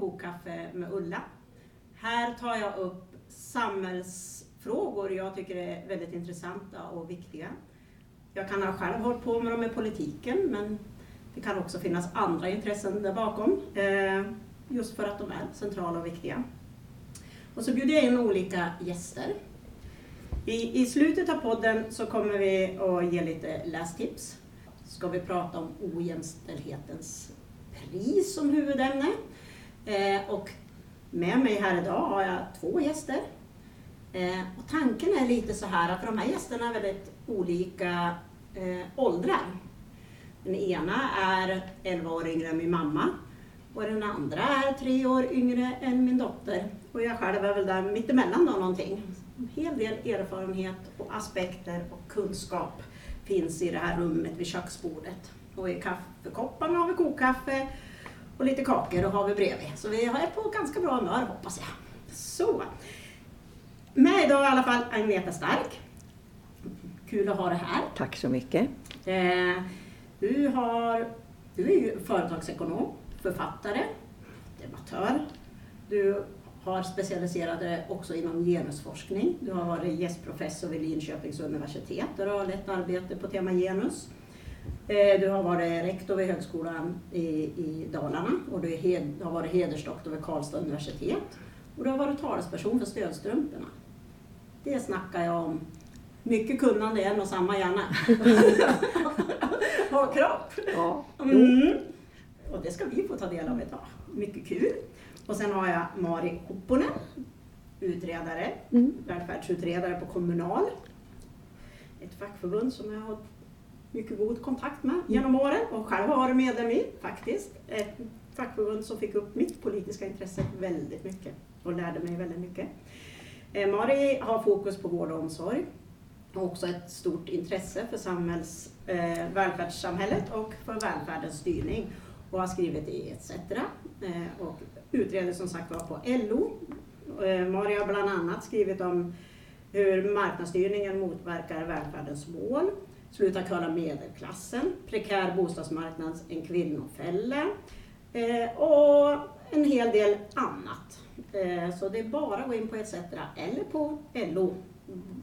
kokkaffe med Ulla. Här tar jag upp samhällsfrågor jag tycker är väldigt intressanta och viktiga. Jag kan ha själv hållit på med dem i politiken men det kan också finnas andra intressen där bakom. Eh, just för att de är centrala och viktiga. Och så bjuder jag in olika gäster. I, I slutet av podden så kommer vi att ge lite lästips. Ska vi prata om ojämställdhetens pris som huvudämne. Eh, och med mig här idag har jag två gäster. Eh, och tanken är lite så här att de här gästerna är väldigt olika eh, åldrar. Den ena är 11 år yngre än min mamma och den andra är tre år yngre än min dotter. Och jag själv är väl där mittemellan då någonting. En hel del erfarenhet och aspekter och kunskap finns i det här rummet vid köksbordet. Och i kaffekopparna har vi kokkaffe och lite kakor och har vi bredvid. Så vi är på ganska bra humör hoppas jag. Så. Med idag i alla fall Agneta Stark. Kul att ha dig här. Tack så mycket. Eh, du, har, du är ju företagsekonom, författare, debattör. Du har specialiserat dig också inom genusforskning. Du har varit gästprofessor vid Linköpings universitet där du har lett arbete på tema genus. Eh, du har varit rektor vid Högskolan i, i Dalarna och du hed, har varit hedersdoktor vid Karlstad universitet. Och du har varit talesperson för stödstrumporna. Det snackar jag om. Mycket kunnande i en och samma hjärna. och kropp. Ja. Mm. Och det ska vi få ta del av idag. Mycket kul. Och sen har jag Mari Hopponen, utredare, Mm. välfärdsutredare på Kommunal. Ett fackförbund som jag har mycket god kontakt med genom åren och själv har varit medlem i faktiskt. Ett fackförbund som fick upp mitt politiska intresse väldigt mycket och lärde mig väldigt mycket. Eh, Mari har fokus på vård och omsorg och också ett stort intresse för samhälls, eh, välfärdssamhället och för välfärdens styrning och har skrivit i ETC eh, och utreder som sagt var på LO. Eh, Mari har bland annat skrivit om hur marknadsstyrningen motverkar välfärdens mål, Sluta kalla medelklassen, Prekär bostadsmarknad, en kvinnofälla eh, och en hel del annat. Eh, så det är bara att gå in på ETC eller på LO,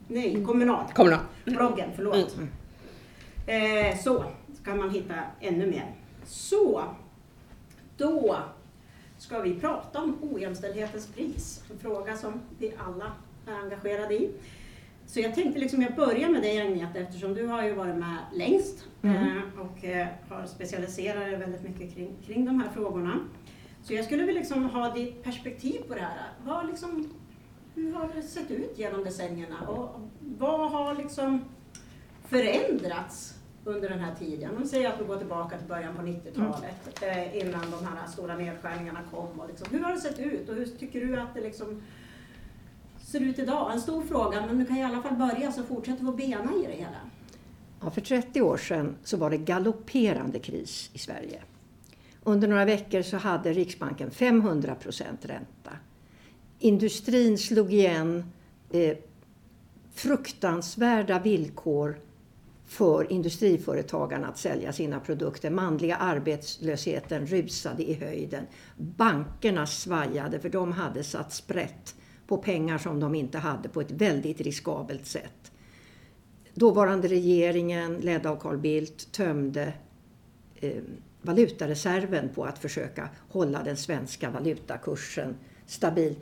nej Kommunal, Kommunal. bloggen, förlåt. Eh, så kan man hitta ännu mer. Så, då ska vi prata om ojämställdhetens pris. En fråga som vi alla är engagerade i. Så jag tänkte liksom jag börjar med dig Agneta eftersom du har ju varit med längst Mm. eh, och eh, har specialiserat dig väldigt mycket kring, kring de här frågorna. Så jag skulle vilja liksom ha ditt perspektiv på det här. Vad liksom, hur har det sett ut genom decennierna och vad har liksom förändrats under den här tiden? Om vi säger att vi går tillbaka till början på 90-talet eh, innan de här stora nedskärningarna kom. Och liksom, hur har det sett ut och hur tycker du att det liksom ser ut idag? En stor fråga men du kan i alla fall börja så fortsätter vi att bena i det hela. Ja, för 30 år sedan så var det galopperande kris i Sverige. Under några veckor så hade Riksbanken 500 procent ränta. Industrin slog igen eh, fruktansvärda villkor för industriföretagarna att sälja sina produkter. Manliga arbetslösheten rusade i höjden. Bankerna svajade för de hade satt sprätt på pengar som de inte hade på ett väldigt riskabelt sätt. Dåvarande regeringen, ledd av Carl Bildt, tömde eh, valutareserven på att försöka hålla den svenska valutakursen stabil.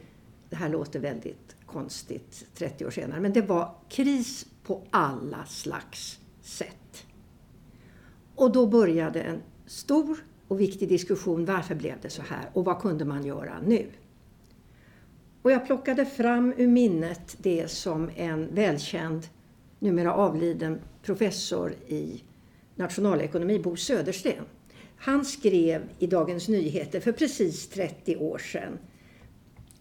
Det här låter väldigt konstigt 30 år senare, men det var kris på alla slags sätt. Och då började en stor och viktig diskussion. Varför blev det så här och vad kunde man göra nu? Och jag plockade fram ur minnet det som en välkänd, numera avliden professor i nationalekonomi, Bo Södersten. Han skrev i Dagens Nyheter för precis 30 år sedan.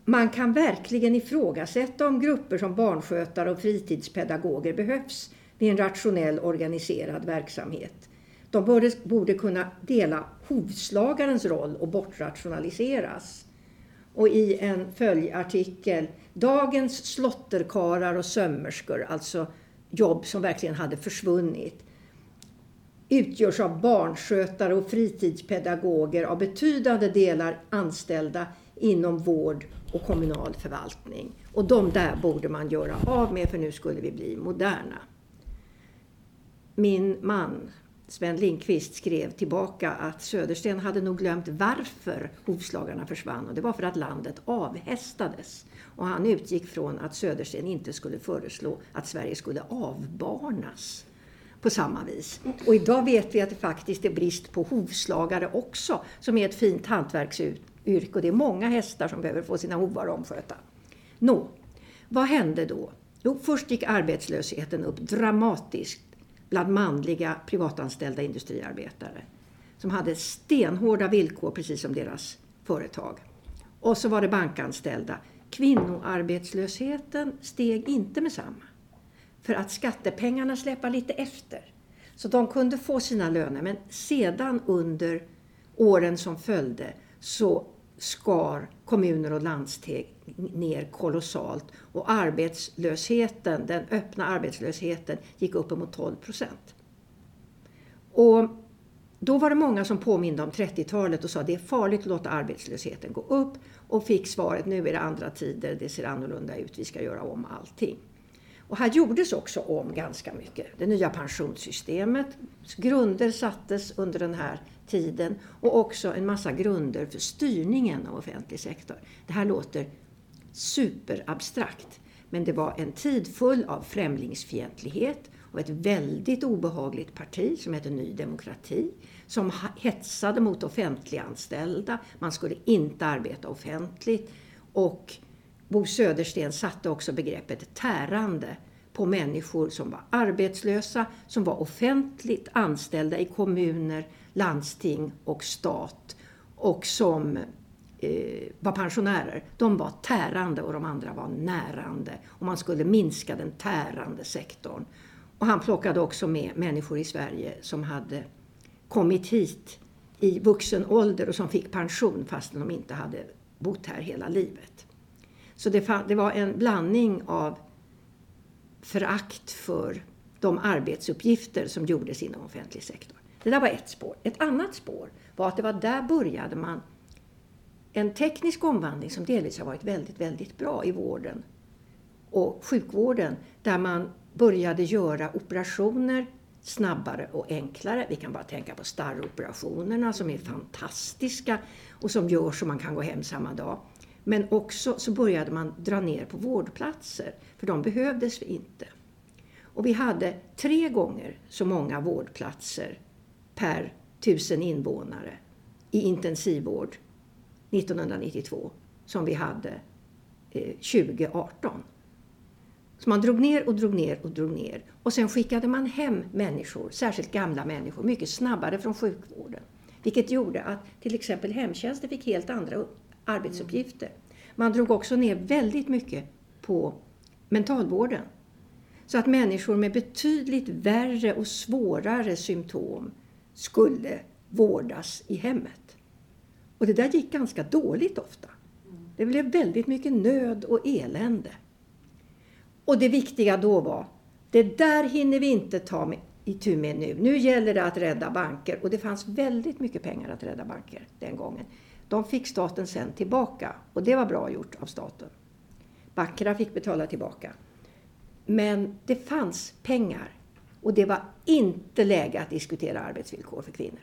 Man kan verkligen ifrågasätta om grupper som barnskötare och fritidspedagoger behövs vid en rationell organiserad verksamhet. De borde, borde kunna dela hovslagarens roll och bortrationaliseras. Och i en följartikel, dagens slotterkarar och sömmerskor, alltså jobb som verkligen hade försvunnit, utgörs av barnskötare och fritidspedagoger av betydande delar anställda inom vård och kommunal förvaltning. Och de där borde man göra av med för nu skulle vi bli moderna. Min man Sven Lindqvist skrev tillbaka att Södersten hade nog glömt varför hovslagarna försvann och det var för att landet avhästades. Och han utgick från att Södersten inte skulle föreslå att Sverige skulle avbarnas på samma vis. Och idag vet vi att det faktiskt är brist på hovslagare också, som är ett fint hantverksyrke och det är många hästar som behöver få sina hovar omsköta. Nå, vad hände då? Jo, först gick arbetslösheten upp dramatiskt bland manliga privatanställda industriarbetare som hade stenhårda villkor precis som deras företag. Och så var det bankanställda. Kvinnoarbetslösheten steg inte med samma. För att skattepengarna släpar lite efter. Så de kunde få sina löner men sedan under åren som följde så skar kommuner och landsting ner kolossalt och arbetslösheten, den öppna arbetslösheten gick uppemot 12 procent. Och då var det många som påminde om 30-talet och sa att det är farligt att låta arbetslösheten gå upp och fick svaret nu är det andra tider, det ser annorlunda ut, vi ska göra om allting. Och här gjordes också om ganska mycket. Det nya pensionssystemet, grunder sattes under den här tiden och också en massa grunder för styrningen av offentlig sektor. Det här låter superabstrakt. Men det var en tid full av främlingsfientlighet och ett väldigt obehagligt parti som hette Ny Demokrati som hetsade mot offentliganställda. Man skulle inte arbeta offentligt. Och Bo Södersten satte också begreppet tärande på människor som var arbetslösa, som var offentligt anställda i kommuner, landsting och stat och som eh, var pensionärer. De var tärande och de andra var närande. Och man skulle minska den tärande sektorn. Och han plockade också med människor i Sverige som hade kommit hit i vuxen ålder och som fick pension fastän de inte hade bott här hela livet. Så det, det var en blandning av förakt för de arbetsuppgifter som gjordes inom offentlig sektor. Det där var ett spår. Ett annat spår var att det var där började man en teknisk omvandling som delvis har varit väldigt, väldigt bra i vården och sjukvården där man började göra operationer snabbare och enklare. Vi kan bara tänka på starroperationerna som är fantastiska och som gör så man kan gå hem samma dag. Men också så började man dra ner på vårdplatser, för de behövdes inte. Och vi hade tre gånger så många vårdplatser per tusen invånare i intensivvård 1992 som vi hade eh, 2018. Så man drog ner och drog ner och drog ner. Och sen skickade man hem människor, särskilt gamla människor, mycket snabbare från sjukvården. Vilket gjorde att till exempel hemtjänsten fick helt andra arbetsuppgifter. Man drog också ner väldigt mycket på mentalvården. Så att människor med betydligt värre och svårare symptom skulle vårdas i hemmet. Och det där gick ganska dåligt ofta. Det blev väldigt mycket nöd och elände. Och det viktiga då var, det där hinner vi inte ta med, itu med nu. Nu gäller det att rädda banker. Och det fanns väldigt mycket pengar att rädda banker den gången. De fick staten sen tillbaka och det var bra gjort av staten. Backra fick betala tillbaka. Men det fanns pengar och det var inte läge att diskutera arbetsvillkor för kvinnor.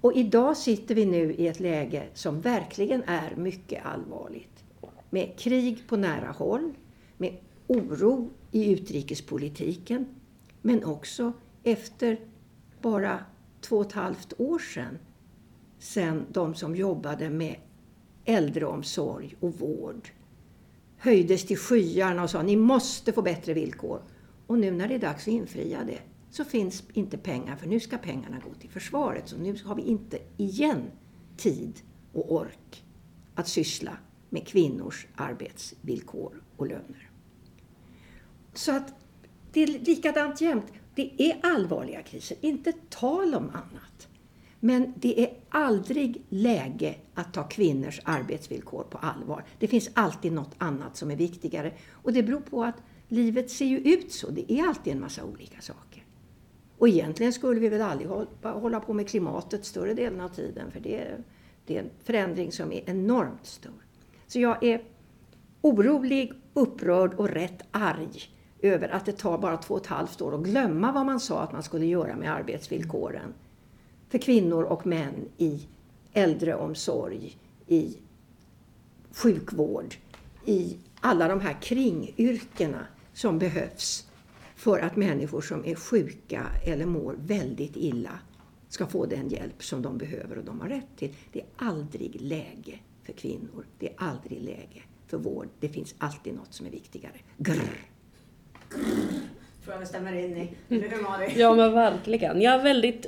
Och idag sitter vi nu i ett läge som verkligen är mycket allvarligt. Med krig på nära håll, med oro i utrikespolitiken, men också efter bara två och ett halvt år sedan, sen de som jobbade med äldreomsorg och vård höjdes till skyarna och sa ni måste få bättre villkor. Och nu när det är dags att infria det så finns inte pengar för nu ska pengarna gå till försvaret. Så nu har vi inte igen tid och ork att syssla med kvinnors arbetsvillkor och löner. Så att det är likadant jämt. Det är allvarliga kriser, inte tal om annat. Men det är aldrig läge att ta kvinnors arbetsvillkor på allvar. Det finns alltid något annat som är viktigare. Och det beror på att livet ser ju ut så. Det är alltid en massa olika saker. Och egentligen skulle vi väl aldrig hålla på med klimatet större delen av tiden. För det, Det är en förändring som är enormt stor. Så jag är orolig, upprörd och rätt arg över att det tar bara två och ett halvt år att glömma vad man sa att man skulle göra med arbetsvillkoren för kvinnor och män i äldreomsorg, i sjukvård, i alla de här kringyrkena som behövs för att människor som är sjuka eller mår väldigt illa ska få den hjälp som de behöver och de har rätt till. Det är aldrig läge för kvinnor. Det är aldrig läge för vård. Det finns alltid något som är viktigare. Grr. Grr. Tror jag vi stämmer in i. Eller hur Mari? Ja men verkligen. Jag är väldigt...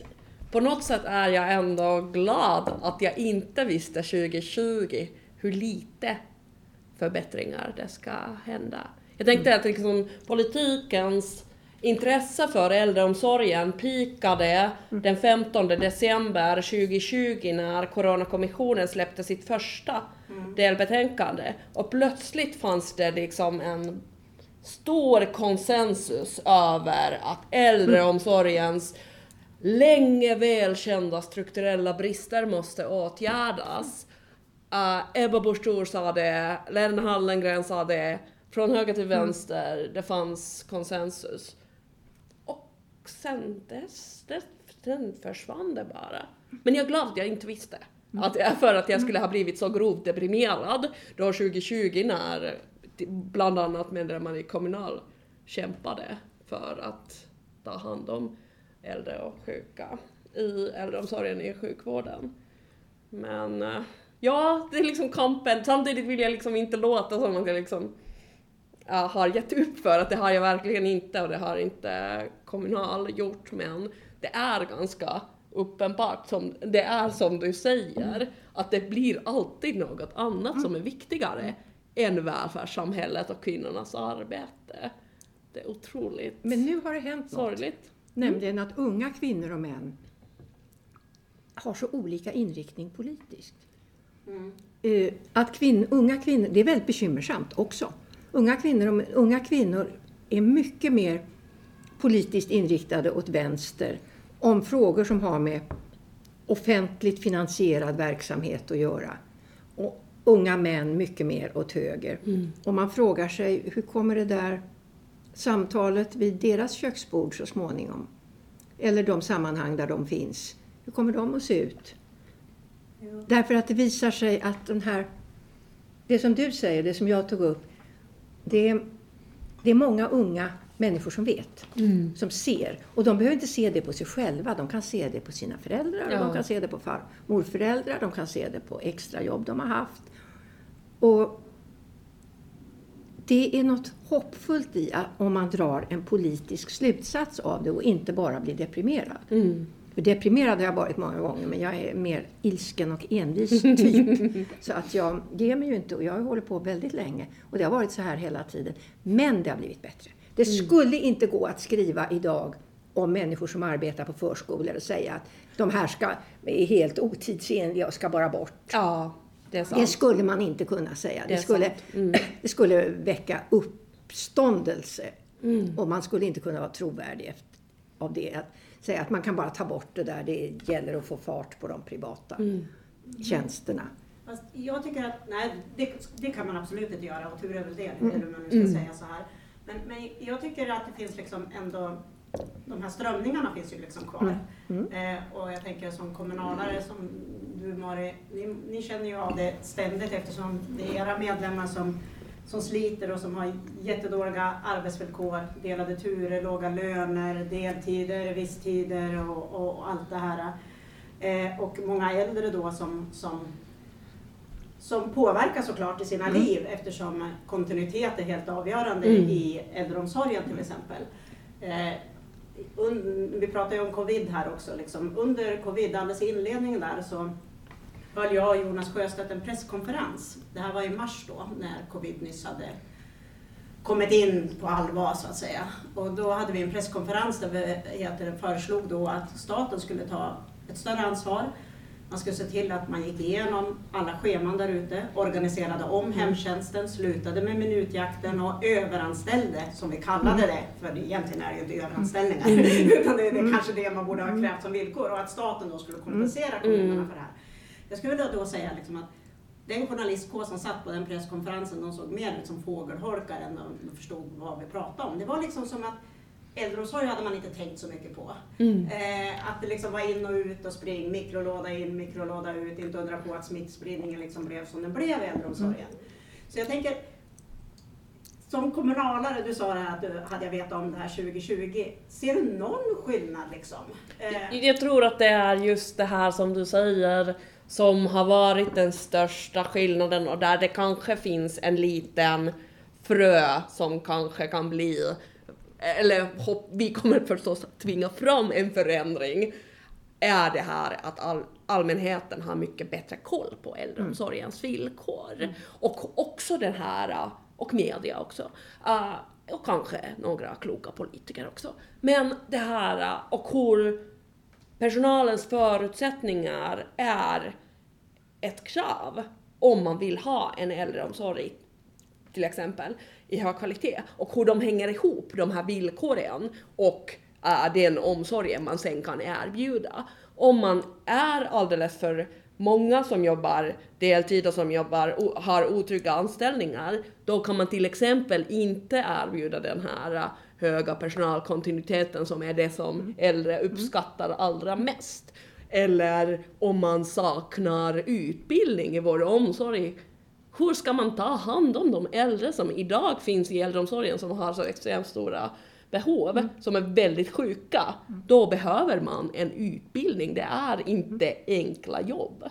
På något sätt är jag ändå glad att jag inte visste 2020 hur lite förbättringar det ska hända. Jag tänkte att liksom, politikens intresse för äldreomsorgen pikade den 15 december 2020 när Coronakommissionen släppte sitt första delbetänkande. Och plötsligt fanns det liksom en stor konsensus över att äldreomsorgens länge välkända strukturella brister måste åtgärdas. Uh, Ebba Busch Thor sa det, Lena Hallengren sa det, från höger till vänster, det fanns konsensus. Och sen dess, det, den försvann det bara. Men jag är glad att jag inte visste. Att, för att jag skulle ha blivit så grovt deprimerad då 2020 när bland annat medlemmar i Kommunal kämpade för att ta hand om äldre och sjuka i äldreomsorgen i sjukvården. Men eh, ja, det är liksom kampen. Samtidigt vill jag liksom inte låta som att jag liksom ja, har gett upp för att det har jag verkligen inte och det har inte Kommunal gjort men det är ganska uppenbart, som, det är som du säger, att det blir alltid något annat som är viktigare än välfärdssamhället och kvinnornas arbete. Det är otroligt Men nu har det hänt något. sorgligt. Nämligen att unga kvinnor och män har så olika inriktning politiskt. Mm. Eh, Att kvinn, unga kvinnor, det är väldigt bekymmersamt också. Unga kvinnor, unga kvinnor är mycket mer politiskt inriktade åt vänster om frågor som har med offentligt finansierad verksamhet att göra. Och unga män mycket mer åt höger. Och man frågar sig, hur kommer det där samtalet vid deras köksbord så småningom? Eller de sammanhang där de finns. Hur kommer de att se ut? Jo. Därför att det visar sig att den här, det som du säger, det som jag tog upp, det är, det är många unga människor som vet, som ser. Och de behöver inte se det på sig själva, de kan se det på sina föräldrar, Ja. de kan se det på far, morföräldrar, de kan se det på extrajobb de har haft. Och det är något hoppfullt i om man drar en politisk slutsats av det och inte bara blir deprimerad. Mm. För deprimerad har jag varit många gånger men jag är mer ilsken och envis typ. så att jag ger mig ju inte och jag har hållit på väldigt länge. Och det har varit så här hela tiden. Men det har blivit bättre. Det skulle inte gå att skriva idag om människor som arbetar på förskolor och säga att de här ska, är helt otidsenliga och ska bara bort. Ja, det. Det skulle man inte kunna säga. Det Det, skulle. Mm. det skulle väcka uppståndelse. Mm. Och man skulle inte kunna vara trovärdig av det. Att säga att man kan bara ta bort det där. Det gäller att få fart på de privata Mm. tjänsterna. Fast jag tycker att, nej, det, det kan man absolut inte göra och tur är väl det, Mm. eller man nu ska säga så här. Men, men jag tycker att det finns liksom ändå, de här strömningarna finns ju liksom kvar. Mm. Eh, och jag tänker som kommunalare som du Mari, ni, ni känner ju av det ständigt eftersom det är era medlemmar som, som sliter och som har jättedåliga arbetsvillkor, delade turer, låga löner, deltider, visstider och, och allt det här. Eh, och många äldre då som, som, som påverkas såklart i sina Mm. liv eftersom kontinuitet är helt avgörande Mm. i äldreomsorgen till exempel. Eh, vi pratar ju om covid här också. Liksom. Under covid, alldeles i inledningen där, så höll jag och Jonas Sjöstedt en presskonferens. Det här var i mars då, när covid nyss hade kommit in på allvar så att säga. Och då hade vi en presskonferens där vi heter, föreslog då att staten skulle ta ett större ansvar. Man skulle se till att man gick igenom alla scheman där ute, organiserade om hemtjänsten, slutade med minutjakten och överanställde, som vi kallade det, för det- egentligen är det ju inte överanställningar, utan det, det är kanske det man borde ha krävt som villkor, och att staten då skulle kompensera kommunerna för det här. Jag skulle då säga liksom att den journalistkår som satt på den presskonferensen, de såg mer ut som fågelholkar än de förstod vad vi pratade om. Det var liksom som att äldreomsorg hade man inte tänkt så mycket på. Mm. Eh, att det liksom var in och ut och spring, mikrolåda in, mikrolåda ut, inte undra på att smittspridningen liksom blev som den blev i äldreomsorgen. Mm. Så jag tänker, som kommunalare, du sa det här att du hade jag vetat om det här 2020. Ser du någon skillnad liksom? Eh. Jag tror att det är just det här som du säger som har varit den största skillnaden och där det kanske finns en liten frö som kanske kan bli eller vi kommer förstås tvinga fram en förändring, är det här att all, allmänheten har mycket bättre koll på äldreomsorgens mm. villkor. Mm. Och också den här, och media också, uh, och kanske några kloka politiker också. Men det här, och hur personalens förutsättningar är ett krav om man vill ha en äldreomsorg till exempel i hög kvalitet och hur de hänger ihop, de här villkoren och uh, den omsorgen man sen kan erbjuda. Om man är alldeles för många som jobbar deltid och som jobbar, har otrygga anställningar, då kan man till exempel inte erbjuda den här uh, höga personalkontinuiteten som är det som mm. äldre uppskattar allra mest. Eller om man saknar utbildning i vår omsorg hur ska man ta hand om de äldre som idag finns i äldreomsorgen som har så extremt stora behov, mm. som är väldigt sjuka? Mm. Då behöver man en utbildning. Det är inte enkla jobb.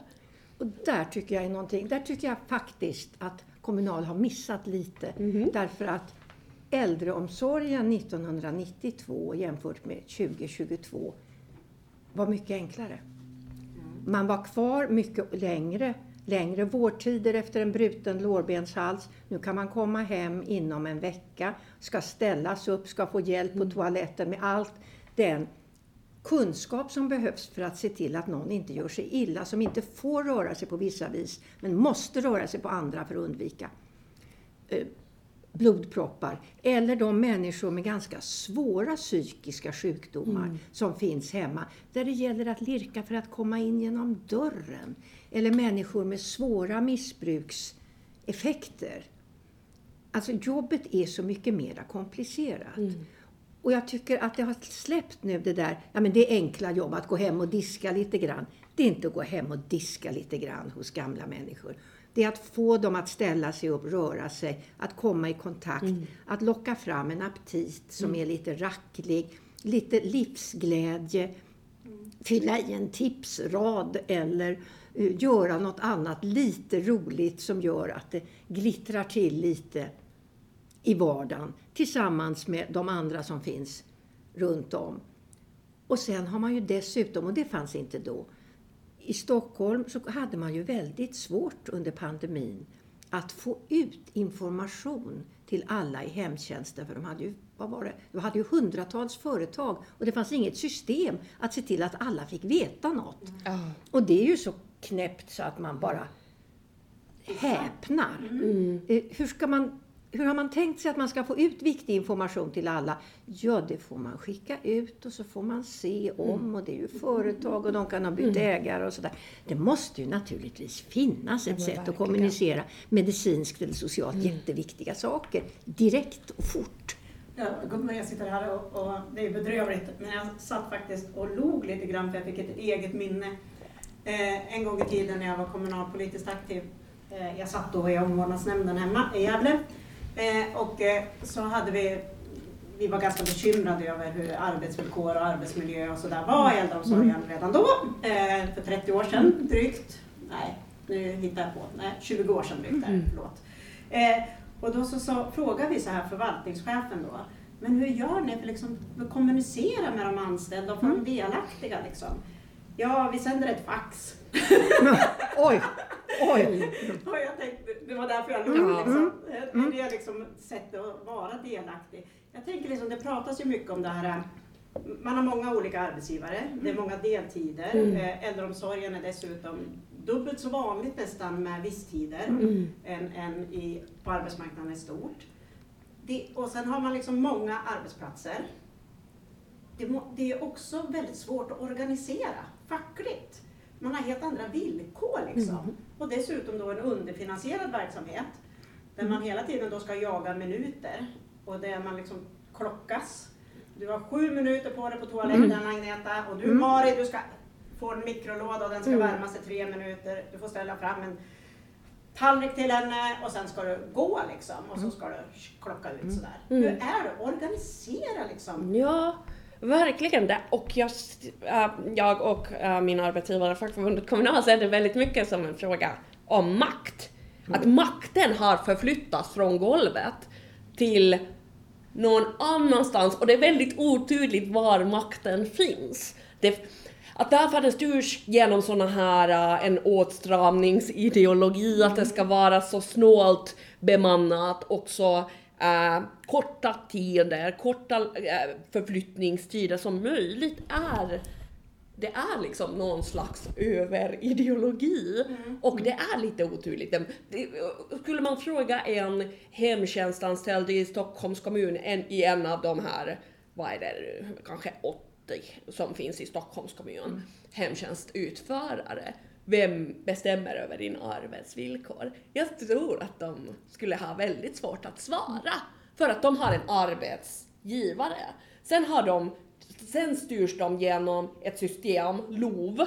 Och där tycker jag är någonting, där tycker jag faktiskt att Kommunal har missat lite. Mm. Därför att äldreomsorgen 1992 jämfört med 2022 var mycket enklare. Mm. Man var kvar mycket längre längre vårdtider efter en bruten lårbenshals. Nu kan man komma hem inom en vecka, ska ställas upp, ska få hjälp på mm. toaletten med allt den kunskap som behövs för att se till att någon inte gör sig illa, som inte får röra sig på vissa vis, men måste röra sig på andra för att undvika eh, blodproppar. Eller de människor med ganska svåra psykiska sjukdomar mm. som finns hemma, där det gäller att lirka för att komma in genom dörren eller människor med svåra missbrukseffekter. Alltså jobbet är så mycket mer komplicerat. Mm. Och jag tycker att det har släppt nu det där, ja men det är enkla jobb att gå hem och diska lite grann. Det är inte att gå hem och diska lite grann hos gamla människor. Det är att få dem att ställa sig upp, röra sig, att komma i kontakt, mm. att locka fram en aptit som mm. är lite racklig, lite livsglädje, fylla i en tipsrad eller göra något annat lite roligt som gör att det glittrar till lite i vardagen tillsammans med de andra som finns runt om. Och sen har man ju dessutom, och det fanns inte då, i Stockholm så hade man ju väldigt svårt under pandemin att få ut information till alla i hemtjänsten. För de hade ju, vad var det? De hade ju hundratals företag och det fanns inget system att se till att alla fick veta något. Mm. Och det är ju så knäppt så att man bara häpnar. Mm. Eh, hur, ska man, hur har man tänkt sig att man ska få ut viktig information till alla? Ja, det får man skicka ut och så får man se om mm. och det är ju företag och de kan ha bytt mm. ägare och sådär. Det måste ju naturligtvis finnas ett sätt verkligen. att kommunicera medicinskt eller socialt mm. jätteviktiga saker direkt och fort. Ja, jag sitter här och, och det är bedrövligt, men jag satt faktiskt och log lite grann för jag fick ett eget minne Eh, en gång i tiden när jag var kommunalpolitiskt aktiv, eh, jag satt då i omvårdnadsnämnden hemma i Gävle, eh, och så hade vi vi var ganska bekymrade över hur arbetsvillkor och arbetsmiljö och sådär var i äldreomsorgen mm. redan då, för 30 år sedan drygt. Nej, nu hittar jag på. Nej, 20 år sedan drygt, där, mm. förlåt. och då så, så frågade vi så här förvaltningschefen då, men hur gör ni för liksom, att kommunicera med de anställda och få dem mm. delaktiga? Liksom? Ja, vi sänder ett fax. oj, oj. Och jag tänkte, det var därför jag log. Mm. Liksom. Mm. Det är liksom sättet att vara delaktig. Jag tänker liksom, det pratas ju mycket om det här man har många olika arbetsgivare, mm. det är många deltider. Mm. Eh, äldreomsorgen är dessutom dubbelt så vanligt nästan med visstider mm. än, än i, på arbetsmarknaden i stort. Det, och sen har man liksom många arbetsplatser. Det, må, det är också väldigt svårt att organisera fackligt. man har helt andra villkor liksom. Och dessutom då en underfinansierad verksamhet där man hela tiden då ska jaga minuter och där man liksom klockas. Du har sju minuter på dig på toaletten Agneta och du Mari, du ska få en mikrolåda och den ska värmas i tre minuter. Du får ställa fram en tallrik till henne och sen ska du gå liksom och så ska du klocka ut sådär. Hur är det? Organisera liksom. Ja, verkligen det. Och jag, äh, jag och äh, min arbetsgivare, fackförbundet Kommunal, ser det väldigt mycket som en fråga om makt. Att makten har förflyttats från golvet till någon annanstans och det är väldigt otydligt var makten finns. Det, att därför det styrs genom såna här uh, en åtstramningsideologi, att det ska vara så snålt bemannat och så uh, korta tider, korta uh, förflyttningstider som möjligt är det är liksom någon slags överideologi Mm. och det är lite otydligt. Det, det, skulle man fråga en hemtjänstanställd i Stockholms kommun, en, i en av de här, vad är det, kanske 80 som finns i Stockholms kommun, Mm. hemtjänstutförare, vem bestämmer över dina arbetsvillkor? Jag tror att de skulle ha väldigt svårt att svara, för att de har en arbetsgivare. Sen har de Sen styrs de genom ett system, LOV,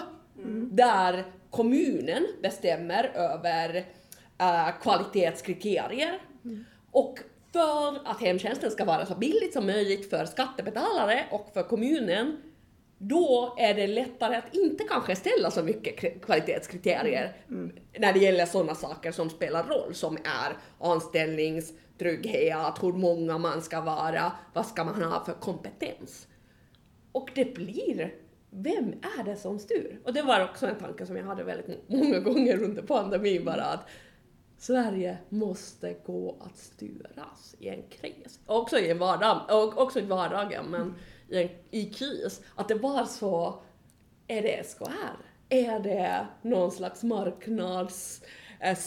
där kommunen bestämmer över äh, kvalitetskriterier. Och för att hemtjänsten ska vara så billigt som möjligt för skattebetalare och för kommunen, då är det lättare att inte kanske ställa så mycket kri- kvalitetskriterier när det gäller sådana saker som spelar roll, som är anställningstrygghet, hur många man ska vara, vad ska man ha för kompetens. Och det blir, vem är det som styr? Och det var också en tanke som jag hade väldigt många gånger under pandemin bara att Sverige måste gå att styras i en kris. Också i en vardag, och också i vardagen, men i, en, i kris. Att det var så, är det SKR? Är det någon slags marknads eh,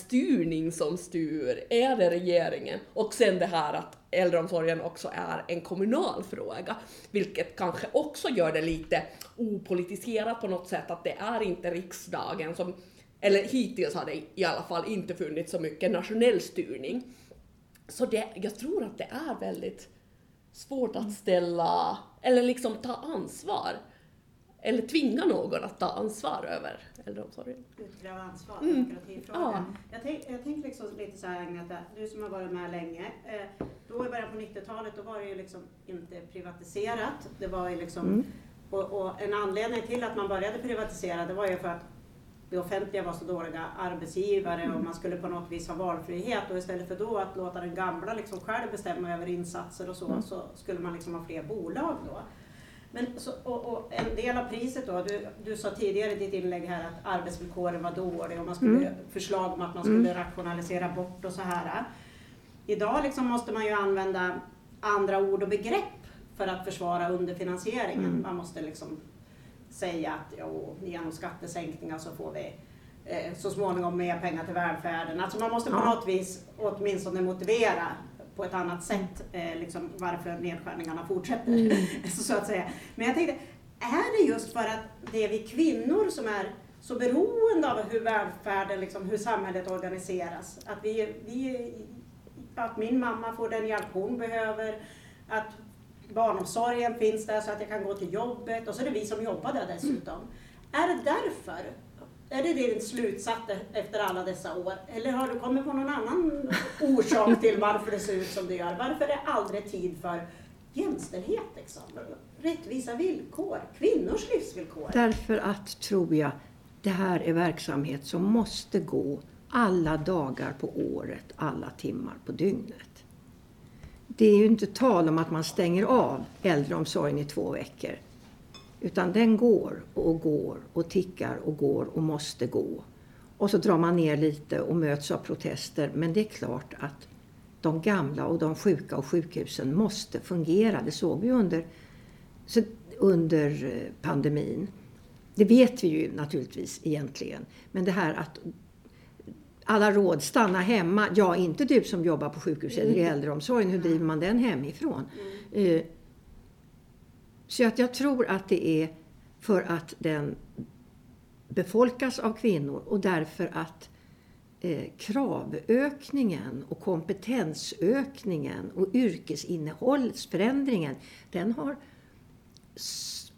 som styr? Är det regeringen? Och sen det här att äldreomsorgen också är en kommunal fråga, vilket kanske också gör det lite opolitiserat på något sätt, att det är inte riksdagen som, eller hittills har det i alla fall inte funnits så mycket nationell styrning. Så det, jag tror att det är väldigt svårt att ställa, eller liksom ta ansvar, eller tvinga någon att ta ansvar över äldreomsorgen. Utkräva ansvar, Mm. demokratifrågan. Ja. Jag tänker jag tänk liksom lite så här Agneta, du som har varit med länge. Eh, då i början på 90-talet då var det ju liksom inte privatiserat. Det var ju liksom, Mm. och, och en anledning till att man började privatisera det var ju för att det offentliga var så dåliga arbetsgivare och man skulle på något vis ha valfrihet och istället för då att låta den gamla liksom själv bestämma över insatser och så, så skulle man liksom ha fler bolag då. Men så, och, och en del av priset då, du, du sa tidigare i ditt inlägg här att arbetsvillkoren var dåliga och man skulle, förslag om att man skulle rationalisera bort och så här. Idag liksom måste man ju använda andra ord och begrepp för att försvara underfinansieringen. Man måste liksom säga att jo, genom skattesänkningar så får vi eh, så småningom mer pengar till välfärden. Alltså man måste på Ja. något vis åtminstone motivera på ett annat sätt eh, liksom varför nedskärningarna fortsätter. så att säga. Men jag tänkte, är det just för att det är vi kvinnor som är så beroende av hur välfärden, liksom, hur samhället organiseras? Att, vi, vi, att min mamma får den hjälp hon behöver, att barnomsorgen finns där så att jag kan gå till jobbet och så är det vi som jobbar där dessutom. Är det därför? Är det din slutsats efter alla dessa år? Eller har du kommit på någon annan orsak till varför det ser ut som det gör? Varför är det aldrig tid för jämställdhet? Liksom? Rättvisa villkor, kvinnors livsvillkor. Därför att, tror jag, det här är verksamhet som måste gå alla dagar på året, alla timmar på dygnet. Det är ju inte tal om att man stänger av äldreomsorgen i två veckor. Utan den går och går och tickar och går och måste gå. Och så drar man ner lite och möts av protester. Men det är klart att de gamla och de sjuka och sjukhusen måste fungera. Det såg vi under, under eh, pandemin. Det vet vi ju naturligtvis egentligen. Men det här att alla råd, stanna hemma. Ja, inte du som jobbar på sjukhus eller i äldreomsorgen. Hur driver man den hemifrån? Eh, Så att jag tror att det är för att den befolkas av kvinnor och därför att eh, kravökningen och kompetensökningen och yrkesinnehållsförändringen den har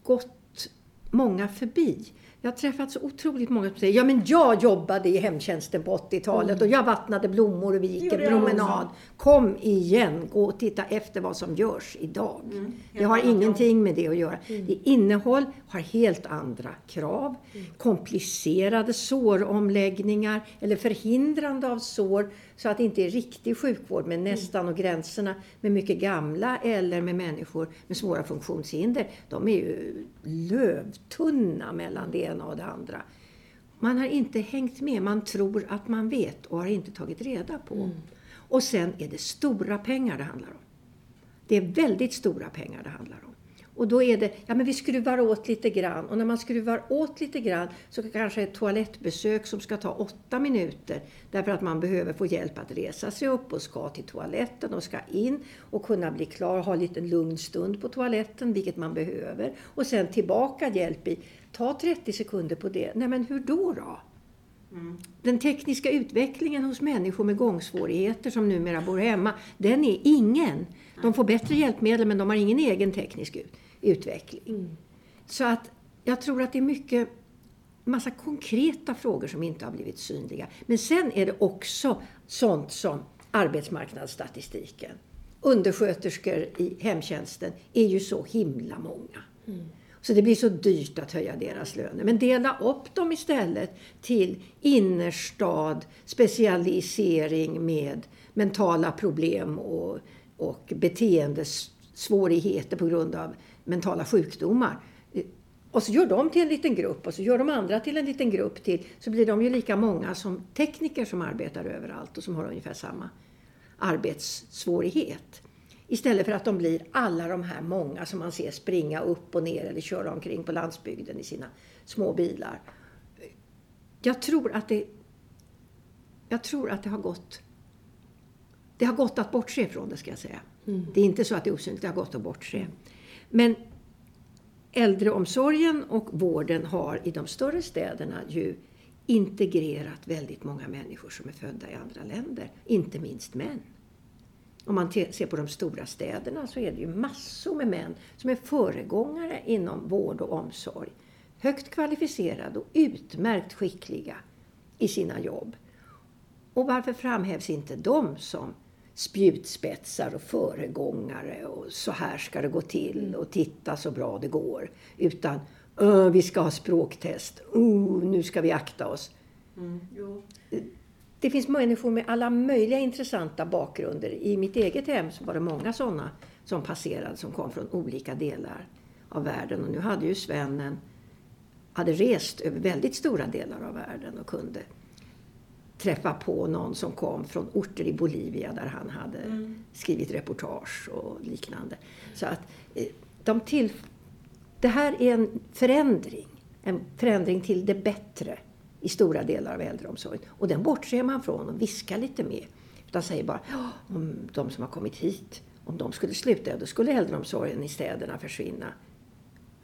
gått många förbi. Jag har träffat så otroligt många som säger ja men jag jobbade i hemtjänsten på 80-talet mm. och jag vattnade blommor och vi gick en promenad. Kom igen, gå och titta efter vad som görs idag. Mm. Det har ingenting med det att göra. Mm. Det innehåll har helt andra krav. Mm. Komplicerade såromläggningar eller förhindrande av sår så att det inte är riktig sjukvård med nästan och gränserna med mycket gamla eller med människor med svåra funktionshinder. De är ju lövtunna mellan det ena och det andra. Man har inte hängt med. Man tror att man vet och har inte tagit reda på. Mm. Och sen är det stora pengar det handlar om. Det är väldigt stora pengar det handlar om. Och då är det, ja men vi skruvar åt lite grann. Och när man skruvar åt lite grann så kanske ett toalettbesök som ska ta åtta minuter. Därför att man behöver få hjälp att resa sig upp och ska till toaletten och ska in och kunna bli klar och ha en liten lugn stund på toaletten, vilket man behöver. Och sen tillbaka hjälp i, ta 30 sekunder på det. Nej men hur då då? Mm. Den tekniska utvecklingen hos människor med gångsvårigheter som numera bor hemma, den är ingen. De får bättre hjälpmedel men de har ingen egen teknisk utveckling utveckling. Mm. Så att jag tror att det är mycket massa konkreta frågor som inte har blivit synliga. Men sen är det också sånt som arbetsmarknadsstatistiken. Undersköterskor i hemtjänsten är ju så himla många. Mm. Så det blir så dyrt att höja deras löner. Men dela upp dem istället till innerstad, specialisering med mentala problem och, och beteendesvårigheter på grund av mentala sjukdomar. Och så gör de till en liten grupp och så gör de andra till en liten grupp till. Så blir de ju lika många som tekniker som arbetar överallt och som har ungefär samma arbetssvårighet. Istället för att de blir alla de här många som man ser springa upp och ner eller köra omkring på landsbygden i sina små bilar. Jag tror att det, jag tror att det har gått det har gått att bortse från det, ska jag säga. Mm. Det är inte så att det är osynligt, det har gått att bortse. Men äldreomsorgen och vården har i de större städerna ju integrerat väldigt många människor som är födda i andra länder, inte minst män. Om man ser på de stora städerna så är det ju massor med män som är föregångare inom vård och omsorg. Högt kvalificerade och utmärkt skickliga i sina jobb. Och varför framhävs inte de som spjutspetsar och föregångare och så här ska det gå till och titta så bra det går. Utan vi ska ha språktest, uh, nu ska vi akta oss. Mm, det finns människor med alla möjliga intressanta bakgrunder. I mitt eget hem så var det många sådana som passerade som kom från olika delar av världen. Och nu hade ju Sven en, hade rest över väldigt stora delar av världen och kunde träffa på någon som kom från orter i Bolivia där han hade mm. skrivit reportage och liknande. Så att eh, de till, det här är en förändring. En förändring till det bättre i stora delar av äldreomsorgen. Och den bortser man från och viskar lite mer. Utan säger bara om de som har kommit hit, om de skulle sluta, då skulle äldreomsorgen i städerna försvinna.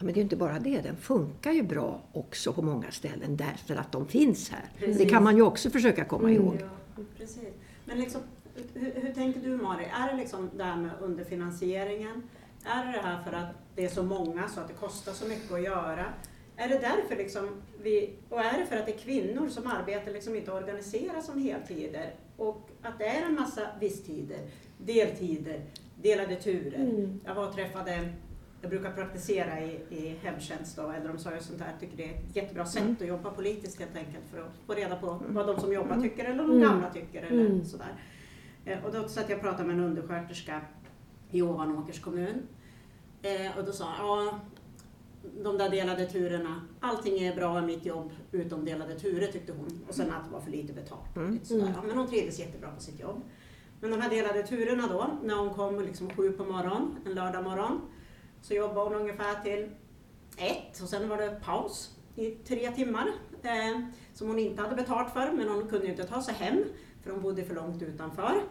Ja, men det är inte bara det, den funkar ju bra också på många ställen därför att de finns här. Precis. Det kan man ju också försöka komma mm. ihåg. Ja, precis. Men liksom, hur, hur, tänker du Mari? Är det liksom det här med underfinansieringen? Är det det här för att det är så många så att det kostar så mycket att göra? Är det därför liksom vi, och är det för att det är kvinnor som arbetar liksom inte organiseras som heltider? Och att det är en massa visstider, deltider, delade turer. Mm. Jag var och träffade jag brukar praktisera i, i hemtjänst och äldreomsorg och sånt där. Jag tycker det är ett jättebra sätt mm. att jobba politiskt helt enkelt för att få reda på mm. vad de som jobbar mm. tycker eller de mm. gamla tycker eller mm. sådär. Eh, och då satt jag och pratade med en undersköterska i Ovanåkers kommun eh, och då sa ja, de där delade turerna, allting är bra i mitt jobb utom delade turer tyckte hon. Och sen att det var för lite betalt. Mm. Ja, men hon trivdes jättebra på sitt jobb. Men de här delade turerna då, när hon kom liksom sju på morgonen, en lördag morgon, så jobbade hon ungefär till ett och sen var det paus i tre timmar eh, som hon inte hade betalt för men hon kunde ju inte ta sig hem för hon bodde för långt utanför.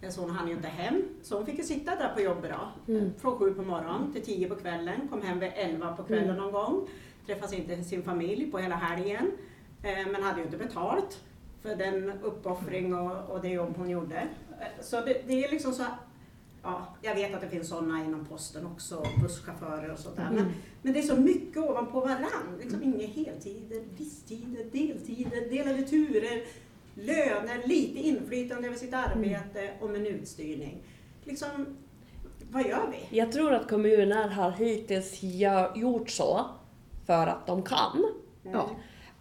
Eh, så hon hann ju inte hem. Så hon fick ju sitta där på jobbet då, mm. från sju på morgonen till tio på kvällen, kom hem vid elva på kvällen mm. någon gång. Träffade inte sin familj på hela helgen. Eh, men hade ju inte betalt för den uppoffring och, och det jobb hon gjorde. Eh, så det, det är liksom så Ja, jag vet att det finns sådana inom posten också, busschaufförer och sånt där. Men, men det är så mycket ovanpå varann. Liksom inga heltider, visstider, deltider, delade turer, löner, lite inflytande över sitt arbete och minutstyrning. Liksom, vad gör vi? Jag tror att kommuner har hittills gjort så för att de kan. Ja.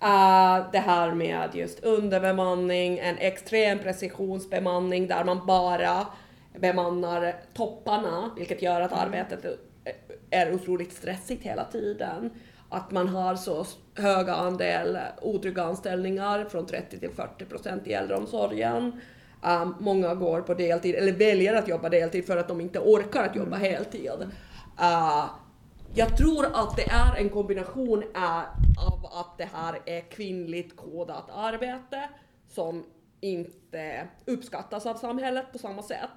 Uh, det här med just underbemanning, en extrem precisionsbemanning där man bara bemannar topparna, vilket gör att arbetet är otroligt stressigt hela tiden. Att man har så höga andel otrygga anställningar, från 30 till 40 procent i äldreomsorgen. Um, många går på deltid, eller väljer att jobba deltid för att de inte orkar att jobba heltid. Uh, jag tror att det är en kombination uh, av att det här är kvinnligt kodat arbete som inte uppskattas av samhället på samma sätt.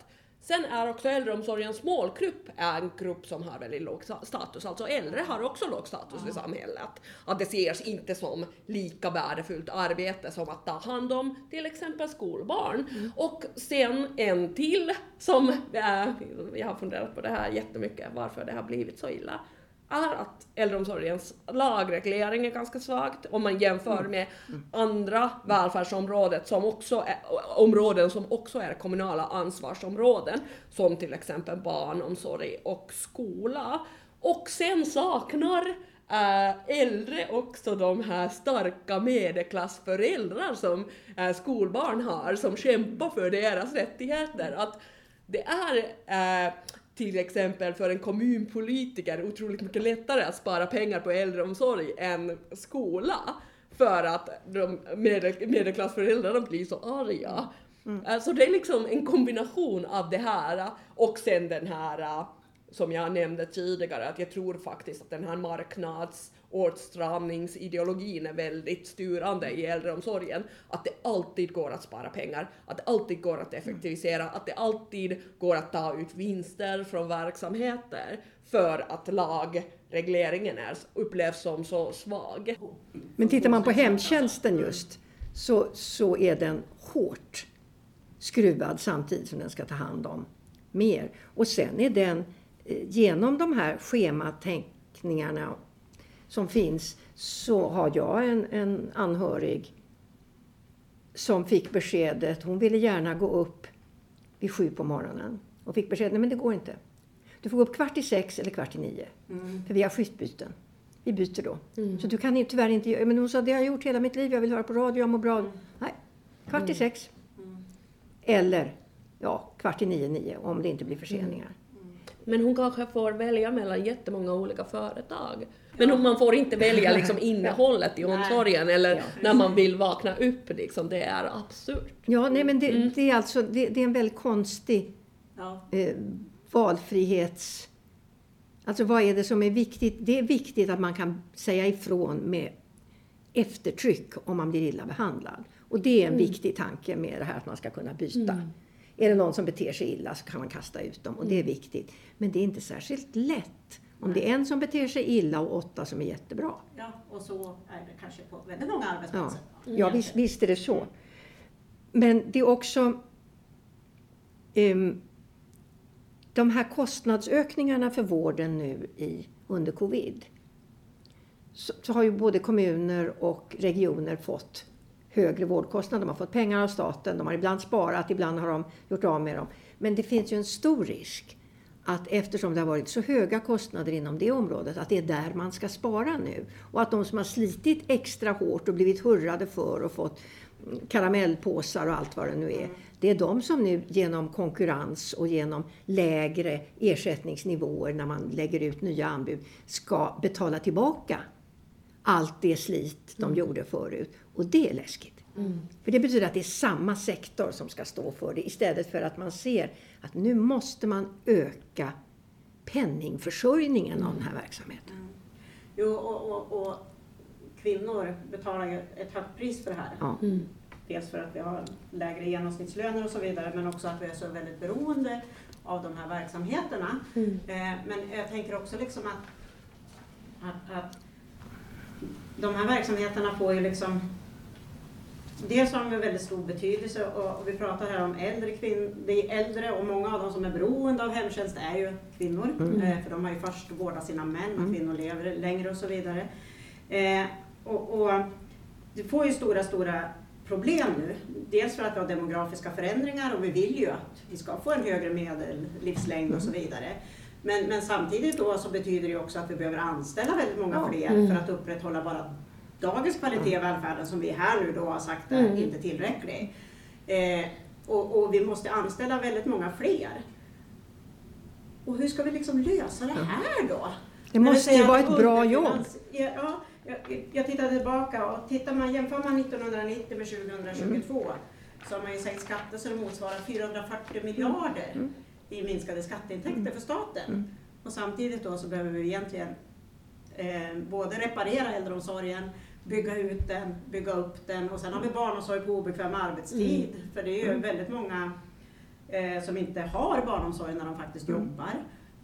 Sen är också äldreomsorgens målgrupp en grupp som har väldigt låg status, alltså äldre har också låg status i samhället. Att det ses inte som lika värdefullt arbete som att ta hand om till exempel skolbarn. Mm. Och sen en till som, äh, jag har funderat på det här jättemycket, varför det har blivit så illa är att äldreomsorgens lagreglering är ganska svagt om man jämför mm. med andra välfärdsområden som också är, områden som också är kommunala ansvarsområden, som till exempel barnomsorg och skola. Och sen saknar äh, äldre också de här starka medelklassföräldrar som äh, skolbarn har, som kämpar för deras rättigheter. Att det är äh, till exempel för en kommunpolitiker otroligt mycket lättare att spara pengar på äldreomsorg än skola. För att de medel, medelklassföräldrarna blir så arga. Mm. Så alltså det är liksom en kombination av det här och sen den här som jag nämnde tidigare, att jag tror faktiskt att den här marknadsåtstramningsideologin är väldigt styrande i äldreomsorgen. Att det alltid går att spara pengar, att det alltid går att effektivisera, att det alltid går att ta ut vinster från verksamheter för att lagregleringen är, upplevs som så svag. Men tittar man på hemtjänsten just så, så är den hårt skruvad samtidigt som den ska ta hand om mer. Och sen är den genom de här schematänkningarna som finns så har jag en, en anhörig som fick beskedet, hon ville gärna gå upp vid sju på morgonen och fick beskedet, nej men det går inte. Du får gå upp kvart i sex eller kvart i nio. Mm. För vi har skiftbyten. Vi byter då. Mm. Så du kan tyvärr inte göra... Men hon sa, det har jag gjort hela mitt liv. Jag vill höra på radio, jag mår bra. Mm. Nej, kvart i sex. Mm. Eller ja, kvart i nio, nio om det inte blir förseningar. Men hon kanske får välja mellan jättemånga olika företag. Men man får inte välja liksom innehållet i omsorgen eller ja. när man vill vakna upp. Liksom. Det är absurt. Ja, nej, men det, mm. det är alltså det, det, är en väldigt konstig ja. eh, valfrihets... Alltså vad är det som är viktigt? Det är viktigt att man kan säga ifrån med eftertryck om man blir illa behandlad. Och det är en mm. viktig tanke med det här att man ska kunna byta. Mm. Är det någon som beter sig illa så kan man kasta ut dem och det är mm. viktigt. Men det är inte särskilt lätt om det är en som beter sig illa och åtta som är jättebra. Ja, och så är det kanske på väldigt många arbetsplatser. Ja, ja visst, visst är det så. Men det är också um, de här kostnadsökningarna för vården nu i, under covid. Så, så, har ju både kommuner och regioner fått högre vårdkostnader. De har fått pengar av staten, de har ibland sparat, ibland har de gjort av med dem. Men det finns ju en stor risk att eftersom det har varit så höga kostnader inom det området, att det är där man ska spara nu. Och att de som har slitit extra hårt och blivit hurrade för och fått karamellpåsar och allt vad det nu är. Det är de som nu genom konkurrens och genom lägre ersättningsnivåer när man lägger ut nya anbud ska betala tillbaka allt det slit de mm. gjorde förut. Och det är läskigt. Mm. För det betyder att det är samma sektor som ska stå för det istället för att man ser att nu måste man öka penningförsörjningen mm. av den här verksamheten. Mm. Jo, och, och, och, kvinnor betalar ju ett högt pris för det här. Ja. Mm. Dels för att vi har lägre genomsnittslöner och så vidare, men också att vi är så väldigt beroende av de här verksamheterna. Mm. Eh, men jag tänker också liksom att, att, att de här verksamheterna får ju liksom dels har de väldigt stor betydelse och, vi pratar här om äldre kvinnor. Det är äldre och många av dem som är beroende av hemtjänst är ju kvinnor. Mm. Eh, för de har ju först vårdat sina män och Mm. kvinnor lever längre och så vidare. Eh, och, och det får ju stora, stora problem nu. Dels för att vi har demografiska förändringar och vi vill ju att vi ska få en högre medellivslängd och så vidare. Men, men samtidigt då så betyder det också att vi behöver anställa väldigt många fler Mm. för att upprätthålla bara dagens kvalitet i välfärden som vi här nu då har sagt är Mm. inte tillräcklig. Eh, och, och vi måste anställa väldigt många fler. Och hur ska vi liksom lösa det här då? Det måste ju vara ett bra jobb. Ja, ja, jag, jag tittade tillbaka och tittar man, jämför man 1990 med 2022 så har man ju sänkt skatter så det motsvarar 440 miljarder Mm. I minskade skatteintäkter för staten. Mm. Och samtidigt då så behöver vi egentligen eh, både reparera äldreomsorgen, bygga ut den, bygga upp den och sen har vi barnomsorg på obekväm arbetstid. För det är ju Mm. väldigt många eh, som inte har barnomsorg när de faktiskt Mm. jobbar.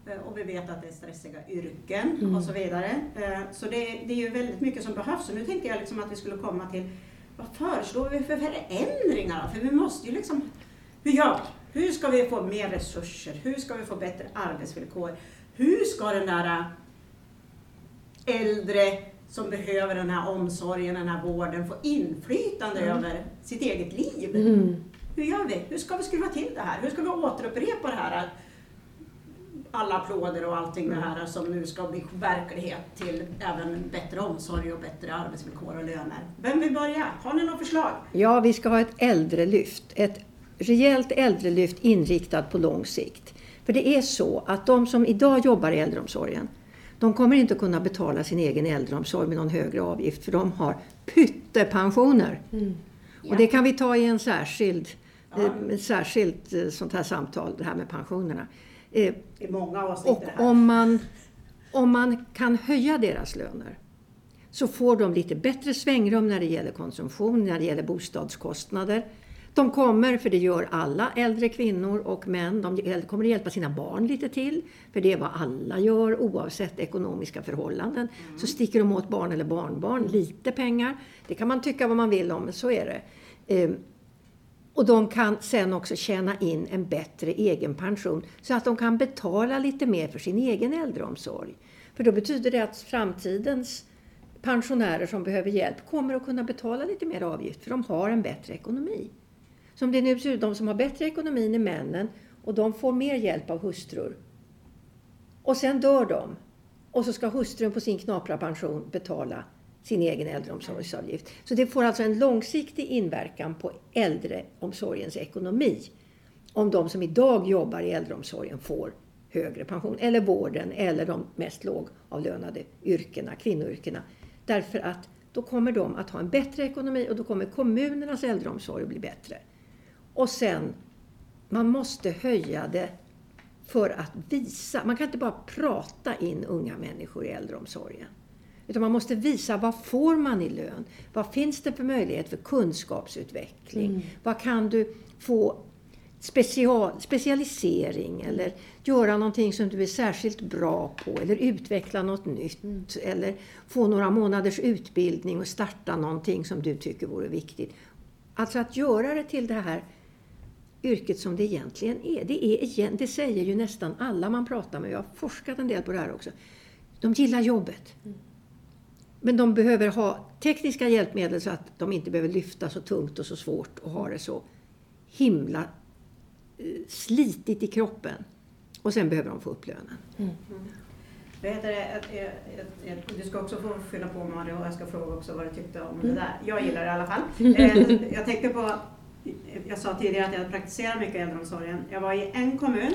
Eh, Och vi vet att det är stressiga yrken Mm. och så vidare. Eh, Så det, det är ju väldigt mycket som behövs. Och nu tänkte jag liksom att vi skulle komma till vad föreslår vi för förändringar? För vi måste ju liksom, hur gör vi? Hur ska vi få mer resurser? Hur ska vi få bättre arbetsvillkor? Hur ska den där äh, äldre som behöver den här omsorgen, den här vården få inflytande Mm. över sitt eget liv? Mm. Hur gör vi? Hur ska vi skruva till det här? Hur ska vi återupprepa det här? Alla applåder och allting det här som nu ska bli verklighet till även bättre omsorg och bättre arbetsvillkor och löner. Vem vill börja? Har ni några förslag? Ja, vi ska ha ett äldrelyft. Ett rejält äldrelyft inriktat på lång sikt. För det är så att de som idag jobbar i äldreomsorgen, de kommer inte kunna betala sin egen äldreomsorg med någon högre avgift, för de har pyttepensioner. Mm. Och det kan vi ta i en särskild, Ja. eh, särskilt eh, sånt här samtal, det här med pensionerna. Eh, Och om man, om man kan höja deras löner så får de lite bättre svängrum när det gäller konsumtion, när det gäller bostadskostnader. De kommer, för det gör alla äldre kvinnor och män, de kommer att hjälpa sina barn lite till. För det är vad alla gör oavsett ekonomiska förhållanden. Så sticker de åt barn eller barnbarn lite pengar. Det kan man tycka vad man vill om, men så är det. Ehm, och de kan sen också tjäna in en bättre egen pension så att de kan betala lite mer för sin egen äldreomsorg. För då betyder det att framtidens pensionärer som behöver hjälp kommer att kunna betala lite mer avgift för de har en bättre ekonomi. Som det nu ser ut, de som har bättre ekonomi är männen och de får mer hjälp av hustrur. Och sen dör de. Och så ska hustrun på sin knapra pension betala sin egen äldreomsorgsavgift. Så det får alltså en långsiktig inverkan på äldreomsorgens ekonomi. Om de som idag jobbar i äldreomsorgen får högre pension. Eller vården eller de mest lågavlönade yrkena, kvinnoyrkena. Därför att då kommer de att ha en bättre ekonomi och då kommer kommunernas äldreomsorg att bli bättre. Och sen, man måste höja det för att visa. Man kan inte bara prata in unga människor i äldreomsorgen. Utan man måste visa vad får man i lön? Vad finns det för möjlighet för kunskapsutveckling? Mm. Vad kan du få special, specialisering eller göra någonting som du är särskilt bra på eller utveckla något nytt eller få några månaders utbildning och starta någonting som du tycker vore viktigt. Alltså att göra det till det här yrket som det egentligen är. Det, är det säger ju nästan alla man pratar med. Jag har forskat en del på det här också. De gillar jobbet. Men de behöver ha tekniska hjälpmedel så att de inte behöver lyfta så tungt och så svårt och ha det så himla eh, slitigt i kroppen. Och sen behöver de få upp lönen. Vad heter det? Ett- ett- ett- ett- Du ska också få fylla på Mario och jag ska fråga också vad du tyckte om det där. Jag gillar det i alla fall. Eh, Jag tänkte på, jag sa tidigare att jag praktiserar mycket i äldreomsorgen. Jag var i en kommun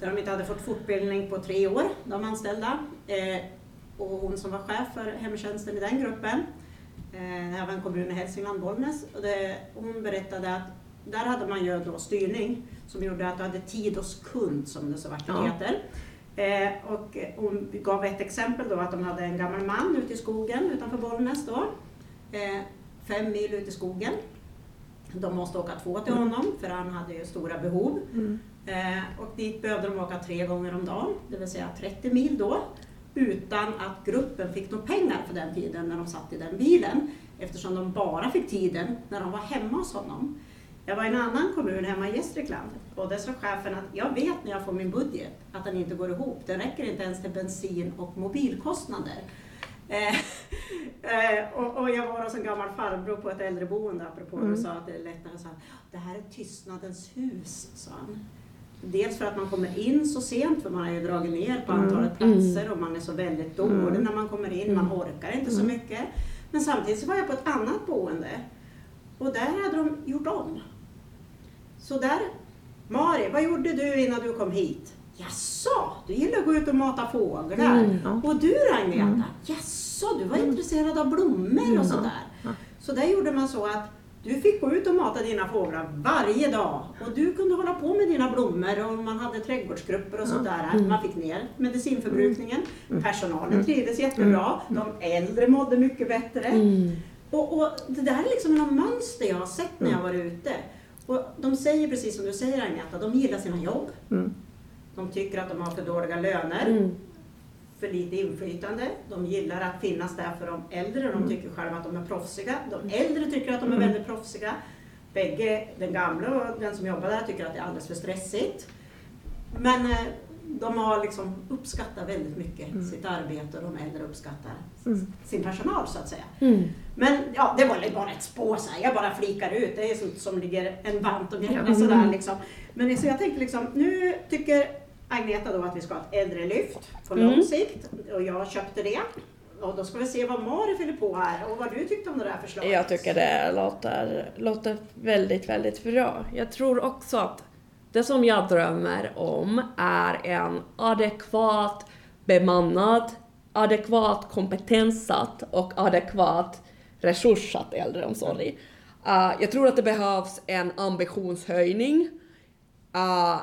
där de inte hade fått fortbildning på tre år, de anställda. Eh, Och hon som var chef för hemtjänsten i den gruppen, eh, det här var en kommun i Hälsingland, Bollnäs, och det, hon berättade att där hade man ju då styrning som gjorde att du hade tid hos kund som det så vackert heter. Eh, och hon gav ett exempel då att de hade en gammal man ute i skogen utanför Bollnäs då. Eh, fem mil ut i skogen. De måste åka två till honom för han hade ju stora behov. Eh, och dit behövde de åka tre gånger om dagen, det vill säga 30 mil då. Utan att gruppen fick några pengar för den tiden när de satt i den bilen. eftersom de bara fick tiden när de var hemma hos honom. Jag var i en annan kommun hemma i Gästrikland och där sa chefen att jag vet när jag får min budget att den inte går ihop. Den räcker inte ens till bensin och mobilkostnader. Eh, eh, och, och, jag var hos en gammal farbror på ett äldreboende apropå mm. du sa att det är lättare. Så det här är tystnadens hus, sa han. Dels för att man kommer in så sent, för man har ju dragit ner på mm. antalet platser mm. och man är så väldigt dålig mm. när man kommer in, man orkar inte så mycket. Men samtidigt så var jag på ett annat boende och där hade de gjort om. Så där, Mari, vad gjorde du innan du kom hit? Jaså, du gillar att gå ut och mata fåglar. Mm, ja. Och du Agneta, mm. jaså, du var mm. intresserad av blommor och sådär. Ja. Så där gjorde man så att du fick gå ut och mata dina fåglar varje dag och du kunde hålla på med dina blommor och man hade trädgårdsgrupper och sådär. Mm. Man fick ner medicinförbrukningen. Mm. Personalen mm. trivdes jättebra. De äldre mådde mycket bättre. Och, och, det där är liksom något mönster jag har sett när jag varit ute. Och de säger precis som du säger Agneta, de gillar sina jobb. De tycker att de har för dåliga löner för lite inflytande. De gillar att finnas där för de äldre. De mm. tycker själva att de är proffsiga. De äldre tycker att de är mm. väldigt proffsiga. Bägge, den gamla och den som jobbar där, tycker att det är alldeles för stressigt. Men eh, de har liksom uppskattat väldigt mycket mm. sitt arbete och de äldre uppskattar mm. sin personal så att säga. Mm. Men ja, det var bara ett spår så här. jag bara flikar ut. Det är sånt som ligger en vant grejer mm. sådär liksom. Men så jag tänkte liksom, nu tycker Agneta då att vi ska ha ett äldrelyft på lång mm. sikt och jag köpte det. Och då ska vi se vad Mari fyller på här och vad du tyckte om det där förslaget. Jag tycker det låter, låter väldigt, väldigt bra. Jag tror också att det som jag drömmer om är en adekvat bemannad, adekvat kompetenssatt och adekvat resurssatt äldreomsorg. Uh, jag tror att det behövs en ambitionshöjning. Uh,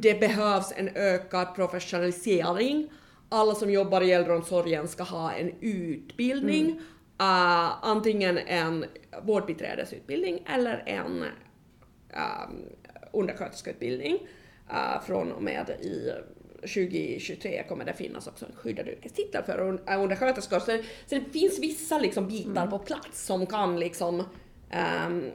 det behövs en ökad professionalisering. Alla som jobbar i äldreomsorgen ska ha en utbildning, mm. uh, antingen en vårdbiträdesutbildning eller en um, undersköterskeutbildning. Uh, från och med i 2023 kommer det finnas också en skyddad yrkestitel för undersköterskor. Så, så det finns vissa liksom bitar mm. på plats som kan liksom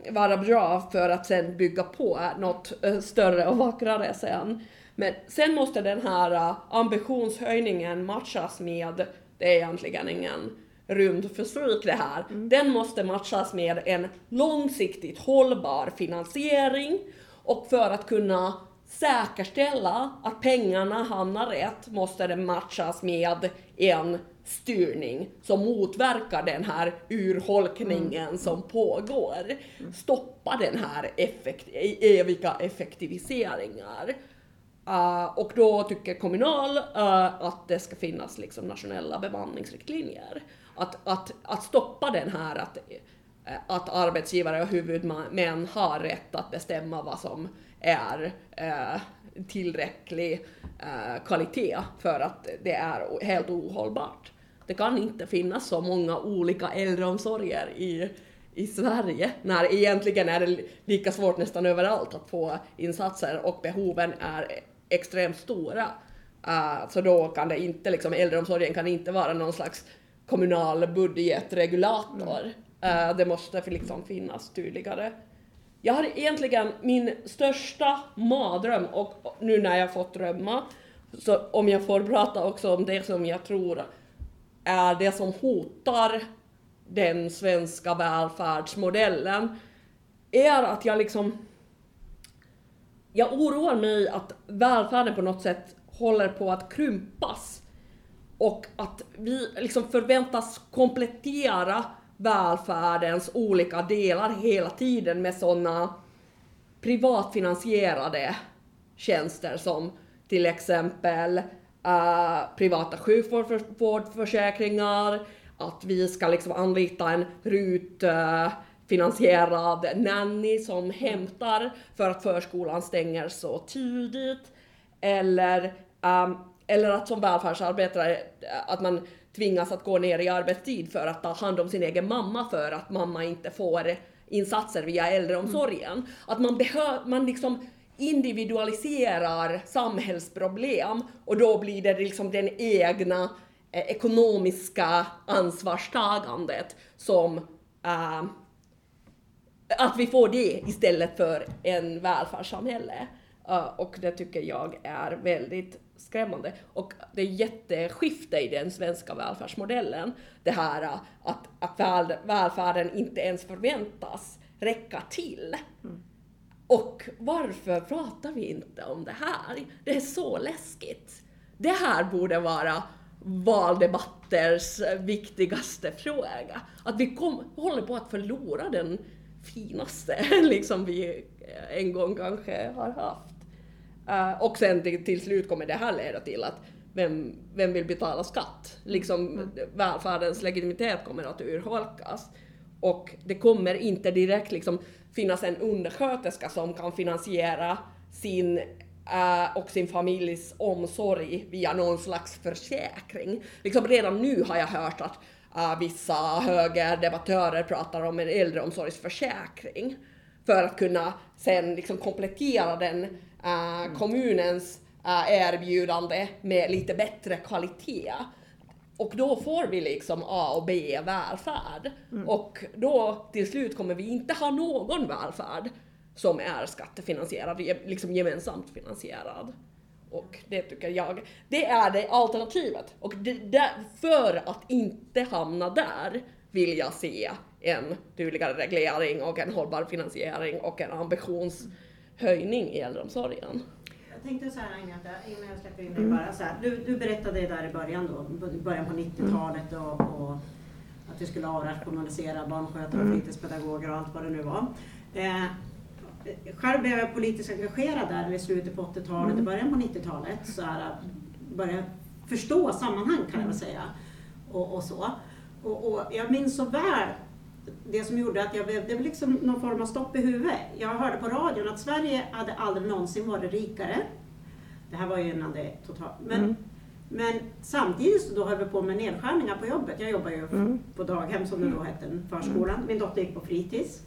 vara bra för att sen bygga på något uh, större och vackrare sen. Men sen måste den här uh, ambitionshöjningen matchas med, det är egentligen ingen rund fysik det här, mm. den måste matchas med en långsiktigt hållbar finansiering och för att kunna säkerställa att pengarna hamnar rätt måste det matchas med en styrning som motverkar den här urholkningen mm. som pågår. Stoppa den här effekt eviga effektiviseringar. Uh, och då tycker Kommunal uh, att det ska finnas liksom nationella bemanningsriktlinjer. Att, att, att stoppa den här att, uh, att arbetsgivare och huvudmän har rätt att bestämma vad som är tillräcklig kvalitet för att det är helt ohållbart det kan inte finnas så många olika äldreomsorger i, i Sverige, när egentligen är det lika svårt nästan överallt att få insatser och behoven är extremt stora. Uh, så då kan det inte, liksom, äldreomsorgen kan inte vara någon slags kommunal budgetregulator. Uh, det måste liksom finnas tydligare. Jag har egentligen min största mardröm, och nu när jag fått drömma, så om jag får prata också om det som jag tror är det som hotar den svenska välfärdsmodellen är att jag liksom... Jag oroar mig att välfärden på något sätt håller på att krympas och att vi liksom förväntas komplettera välfärdens olika delar hela tiden med sådana privatfinansierade tjänster som till exempel uh, privata sjukvårdsförsäkringar, att vi ska liksom anlita en RUT uh, finansierad nanny som hämtar för att förskolan stänger så tidigt. Eller, um, eller att som välfärdsarbetare, att man tvingas att gå ner i arbetstid för att ta hand om sin egen mamma för att mamma inte får insatser via äldreomsorgen. Mm. Att man, behöver, man liksom individualiserar samhällsproblem och då blir det liksom den egna eh, ekonomiska ansvarstagandet som eh, att vi får det istället för en välfärdssamhälle. Uh, och det tycker jag är väldigt skrämmande. Och det är jätteskifte i den svenska välfärdsmodellen. Det här uh, att, att väl, välfärden inte ens förväntas räcka till. Mm. Och varför pratar vi inte om det här? Det är så läskigt. Det här borde vara valdebatters viktigaste fråga. Att vi kom, håller på att förlora den finaste liksom vi en gång kanske har haft. Uh, och sen till, till, slut kommer det här leda till att vem, vem vill betala skatt? Liksom mm. välfärdens legitimitet kommer att urholkas. Och det kommer inte direkt liksom finnas en undersköterska som kan finansiera sin uh, och sin familjs omsorg via någon slags försäkring. Liksom redan nu har jag hört att uh, vissa högerdebattörer pratar om en äldreomsorgsförsäkring för att kunna sen liksom komplettera den uh, kommunens erbjudande med lite bättre kvalitet. Och då får vi liksom A och B välfärd. Mm. Och då till slut kommer vi inte ha någon välfärd som är skattefinansierad, liksom gemensamt finansierad. Och det tycker jag, det är det alternativet. Och det, det, för att inte hamna där vill jag se en tydligare reglering och en hållbar finansiering och en ambitionshöjning i äldreomsorgen. Tänkte så här Agneta, innan jag släpper in dig mm. bara så här, du, du berättade där i början då, början på 90-talet och, och, att vi skulle avrationalisera barnskötare och mm. fritidspedagoger och allt vad det nu var. Eh, själv blev jag politiskt engagerad där i slutet på 80-talet och mm. början på 90-talet. Så här, började förstå sammanhang kan jag väl säga. Och, och så. Och, och, jag minns så väl det som gjorde att jag blev, det var liksom någon form av stopp i huvudet. Jag hörde på radion att Sverige hade aldrig någonsin varit rikare. Det här var ju innan det totalt. Men, mm. men samtidigt så då höll vi på med nedskärningar på jobbet. Jag jobbar ju mm. på daghem som det då hette, förskolan. Min dotter gick på fritids.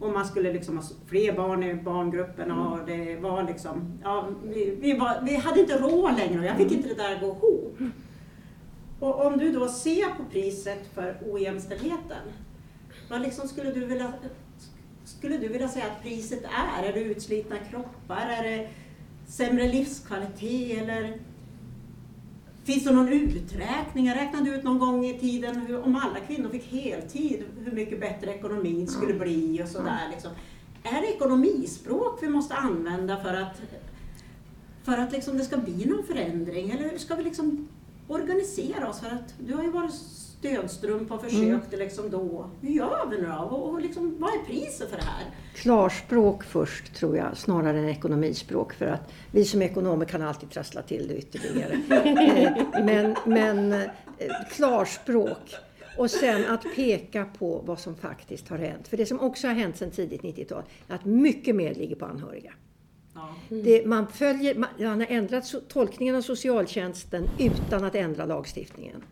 Och man skulle liksom ha fler barn i barngrupperna och det var liksom, ja, vi, vi, var, vi hade inte råd längre och jag fick inte det där att gå ihop. Och om du då ser på priset för ojämställdheten, vad liksom skulle du vilja skulle du vilja säga att priset är? Är det utslitna kroppar? Är det sämre livskvalitet? Eller Finns det någon uträkning? Jag räknade ut någon gång i tiden hur, om alla kvinnor fick heltid, hur mycket bättre ekonomin skulle bli och sådär. Liksom. Är det ekonomispråk vi måste använda för att, för att liksom det ska bli någon förändring? Eller hur ska vi liksom organisera oss? För att du har ju varit stödstrumpa och försökte mm. liksom då. Hur gör vi nu då? Och, och liksom, vad är priset för det här? Klarspråk först tror jag, snarare än ekonomispråk. För att vi som ekonomer kan alltid trassla till det ytterligare. Men, men eh, klarspråk. Och sen att peka på vad som faktiskt har hänt. För det som också har hänt sedan tidigt 90-tal är att mycket mer ligger på anhöriga. Ja. Det, man, följer, man, man har ändrat tolkningen av socialtjänsten utan att ändra lagstiftningen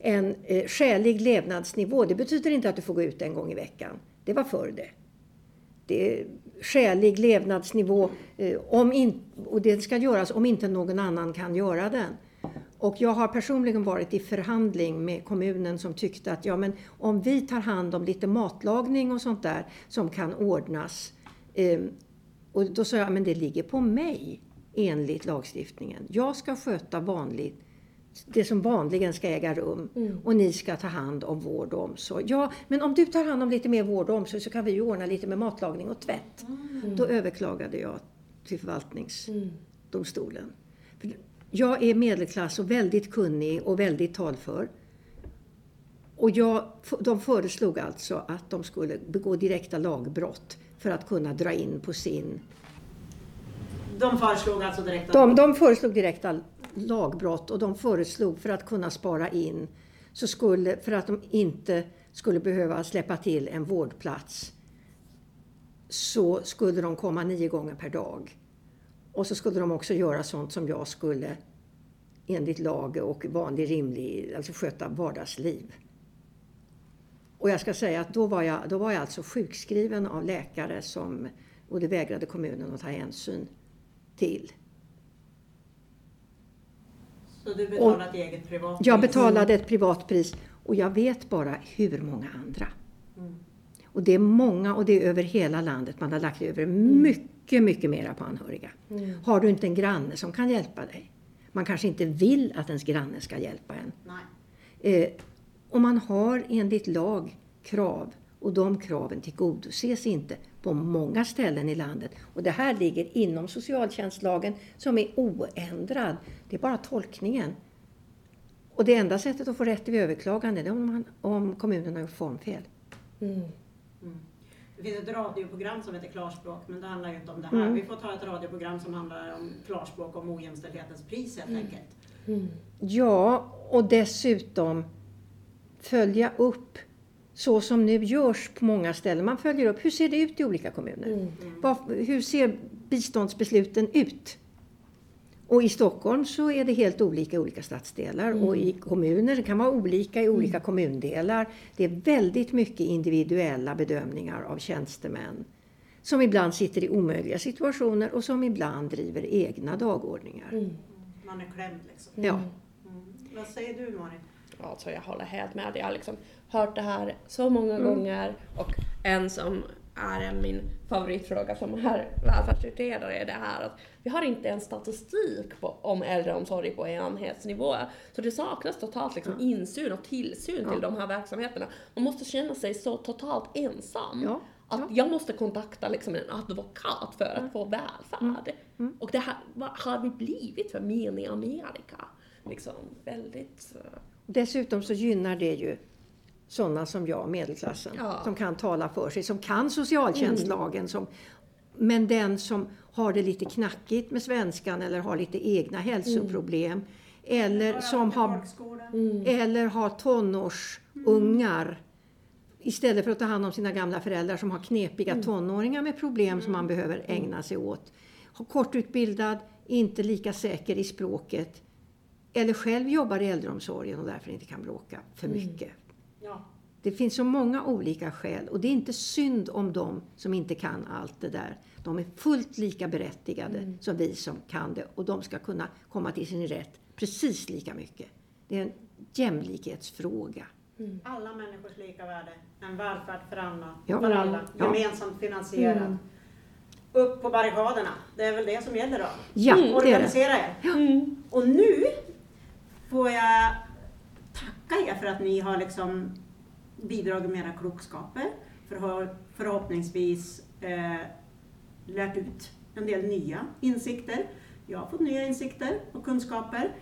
en eh, skälig levnadsnivå. Det betyder inte att du får gå ut en gång i veckan. Det var förr det. det skälig levnadsnivå eh, om in, och det ska göras om inte någon annan kan göra den. Och jag har personligen varit i förhandling med kommunen som tyckte att ja, men om vi tar hand om lite matlagning och sånt där som kan ordnas. Eh, och då sa jag, men det ligger på mig enligt lagstiftningen. Jag ska sköta vanligt det som vanligen ska äga rum. Mm. Och ni ska ta hand om vård och omsorg. Ja, men om du tar hand om lite mer vård och omsorg så kan vi ju ordna lite med matlagning och tvätt. Mm. Då överklagade jag till förvaltningsdomstolen. För jag är medelklass och väldigt kunnig och väldigt talför. Och jag, de föreslog alltså att de skulle begå direkta lagbrott för att kunna dra in på sin... De föreslog alltså direkta... De, de föreslog direkta lagbrott och de föreslog för att kunna spara in, så skulle, för att de inte skulle behöva släppa till en vårdplats, så skulle de komma nio gånger per dag. Och så skulle de också göra sånt som jag skulle enligt lag och vanlig rimlig, alltså sköta vardagsliv. Och jag ska säga att då var jag, då var jag alltså sjukskriven av läkare som, och det vägrade kommunen att ta hänsyn till. Så du betalade ett eget privatpris? Jag betalade ett privatpris och jag vet bara hur många andra. Mm. Och det är många och det är över hela landet. Man har lagt över mycket, mycket mera på anhöriga. Har du inte en granne som kan hjälpa dig? Man kanske inte vill att ens granne ska hjälpa en. Eh, och man har enligt lag krav och de kraven tillgodoses inte på många ställen i landet. Och det här ligger inom socialtjänstlagen som är oändrad. Det är bara tolkningen. Och det enda sättet att få rätt vid överklagande är om, man, om kommunen har gjort formfel. Mm. Det finns ett radioprogram som heter Klarspråk, men det handlar ju inte om det här. Mm. Vi får ta ett radioprogram som handlar om klarspråk om ojämställdhetens pris helt enkelt. Mm. Ja, och dessutom följa upp så som nu görs på många ställen. Man följer upp, hur ser det ut i olika kommuner? Mm. Hur ser biståndsbesluten ut? Och i Stockholm så är det helt olika i olika stadsdelar och i kommuner det kan vara olika i olika kommundelar. Det är väldigt mycket individuella bedömningar av tjänstemän som ibland sitter i omöjliga situationer och som ibland driver egna dagordningar. Mm. Man är klämd liksom. Ja. Mm. Vad säger du Marit? Alltså jag håller helt med. Jag har liksom hört det här så många gånger och en som är min favoritfråga som är välfärdsutredare är det här att vi har inte en statistik på, om äldreomsorg på enhetsnivå. Så det saknas totalt liksom insyn och tillsyn Ja. till de här verksamheterna. Man måste känna sig så totalt ensam. Ja. Att Ja. jag måste kontakta liksom en advokat för att få välfärd. Mm. Och det här, vad har vi blivit för mini-Amerika? Liksom väldigt... Dessutom så gynnar det ju sådana som jag, medelklassen, Ja. som kan tala för sig, som kan socialtjänstlagen. Som, men den som har det lite knackigt med svenskan eller har lite egna hälsoproblem eller som har eller har tonårsungar istället för att ta hand om sina gamla föräldrar som har knepiga tonåringar med problem som man behöver ägna sig åt. Har Kortutbildad, inte lika säker i språket eller själv jobbar i äldreomsorgen och därför inte kan bråka för mycket. Ja. Det finns så många olika skäl och det är inte synd om dem som inte kan allt det där. De är fullt lika berättigade som vi som kan det och de ska kunna komma till sin rätt precis lika mycket. Det är en jämlikhetsfråga. Alla människors lika värde. En välfärd för alla. Ja. För alla. Ja. Gemensamt finansierad. Upp på barrikaderna. Det är väl det som gäller då. Ja, det är det. Organisera er. Och nu får jag tacka er för att ni har liksom bidragit med era klokskaper. För förhoppningsvis eh, lärt ut en del nya insikter. Jag har fått nya insikter och kunskaper.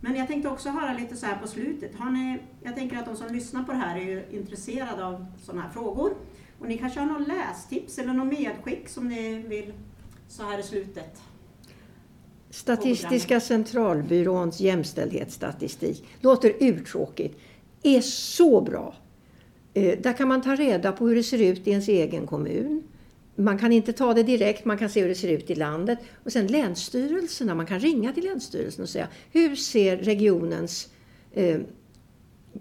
Men jag tänkte också höra lite så här på slutet. Har ni, jag tänker att de som lyssnar på det här är ju intresserade av sådana här frågor. Och ni kanske har något lästips eller något medskick som ni vill så här i slutet? Statistiska centralbyråns jämställdhetsstatistik låter urtråkigt, är så bra. Eh, där kan man ta reda på hur det ser ut i ens egen kommun. Man kan inte ta det direkt, man kan se hur det ser ut i landet. Och sen länsstyrelserna, man kan ringa till länsstyrelsen och säga hur ser regionens eh,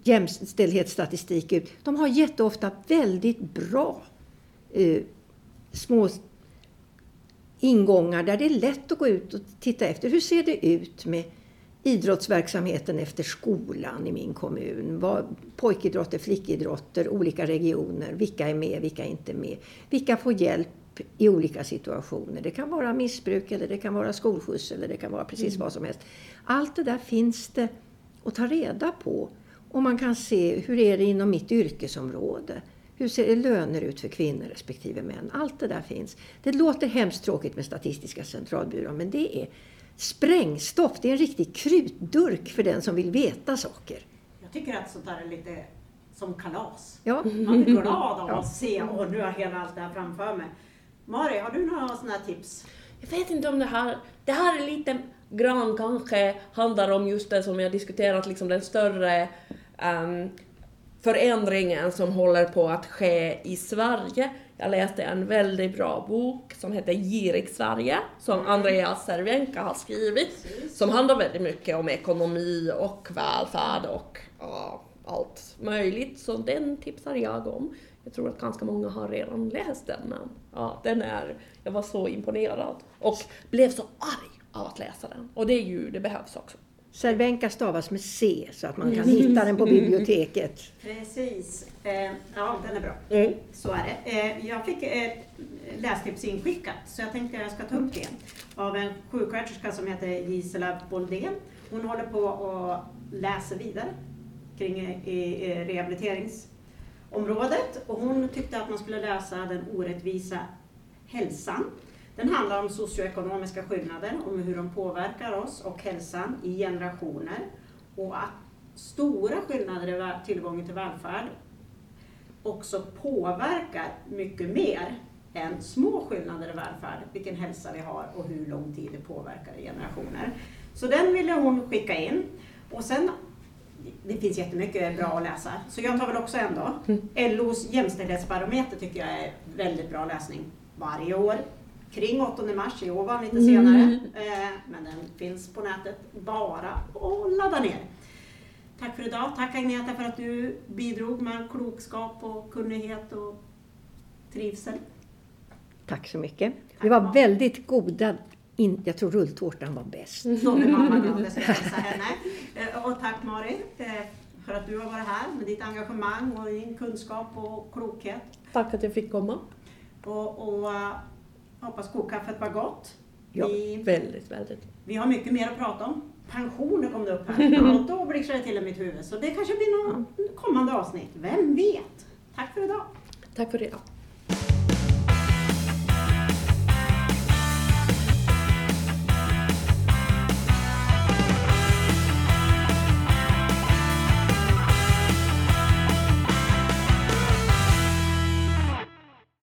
jämställdhetsstatistik ut? De har jätteofta väldigt bra eh, små ingångar där det är lätt att gå ut och titta efter. Hur ser det ut med idrottsverksamheten efter skolan i min kommun? Vad, pojkidrotter, flickidrotter, olika regioner. Vilka är med, vilka är inte med? Vilka får hjälp i olika situationer? Det kan vara missbruk, eller det kan vara skolskjuts eller det kan vara precis vad som helst. Allt det där finns det att ta reda på. Och man kan se hur är det inom mitt yrkesområde. Hur ser löner ut för kvinnor respektive män? Allt det där finns. Det låter hemskt tråkigt med Statistiska centralbyrån men det är sprängstoff. Det är en riktig krutdurk för den som vill veta saker. Jag tycker att sånt där är lite som kalas. Ja, Man blir glad av Ja. att se, och nu har jag hela allt det här framför mig. Mari, har du några sådana här tips? Jag vet inte om det här... Det här är lite grann kanske handlar om just det som har diskuterat, liksom den större ehm, förändringen som håller på att ske i Sverige. Jag läste en väldigt bra bok som heter Girig Sverige, som Andreas Cervenka har skrivit, som handlar väldigt mycket om ekonomi och välfärd och ja, allt möjligt. Så den tipsar jag om. Jag tror att ganska många har redan läst den, men ja, den är, jag var så imponerad och blev så arg av att läsa den. Och det är ju, det behövs också. Cervenka stavas med C så att man kan hitta den på biblioteket. Precis. Eh, ja, den är bra. Mm. Så är det. Eh, jag fick ett lästips inskickat så jag tänkte jag ska ta upp det. Av en sjuksköterska som heter Gisela Boldén. Hon håller på och läser vidare kring eh, i, i rehabiliteringsområdet och hon tyckte att man skulle läsa Den orättvisa hälsan. Den handlar om socioekonomiska skillnader, om hur de påverkar oss och hälsan i generationer och att stora skillnader i tillgången till välfärd också påverkar mycket mer än små skillnader i välfärd, vilken hälsa vi har och hur lång tid det påverkar i generationer. Så den ville hon skicka in. Och sen, det finns jättemycket bra att läsa, så jag tar väl också en då. LOs jämställdhetsbarometer tycker jag är väldigt bra läsning varje år. Kring 8 mars, i den lite senare, eh, men den finns på nätet bara att ladda ner. Tack för idag. Tack Agneta för att du bidrog med klokskap och kunnighet och trivsel. Tack så mycket. Det var väldigt goda... In, jag tror rulltårtan var bäst. Så blir mamma glad, ska jag hälsa henne. Eh, Och tack Mari eh, för att du har varit här med ditt engagemang och din kunskap och klokhet. Tack att jag fick komma. Och, och hoppas kokkaffet var gott. Ja, Vi, Väldigt, väldigt. vi har mycket mer att prata om. Pensioner kom det upp här. Och då blixtrar det till i mitt huvud. Så det kanske blir något kommande avsnitt. Vem vet? Tack för idag. Tack för idag.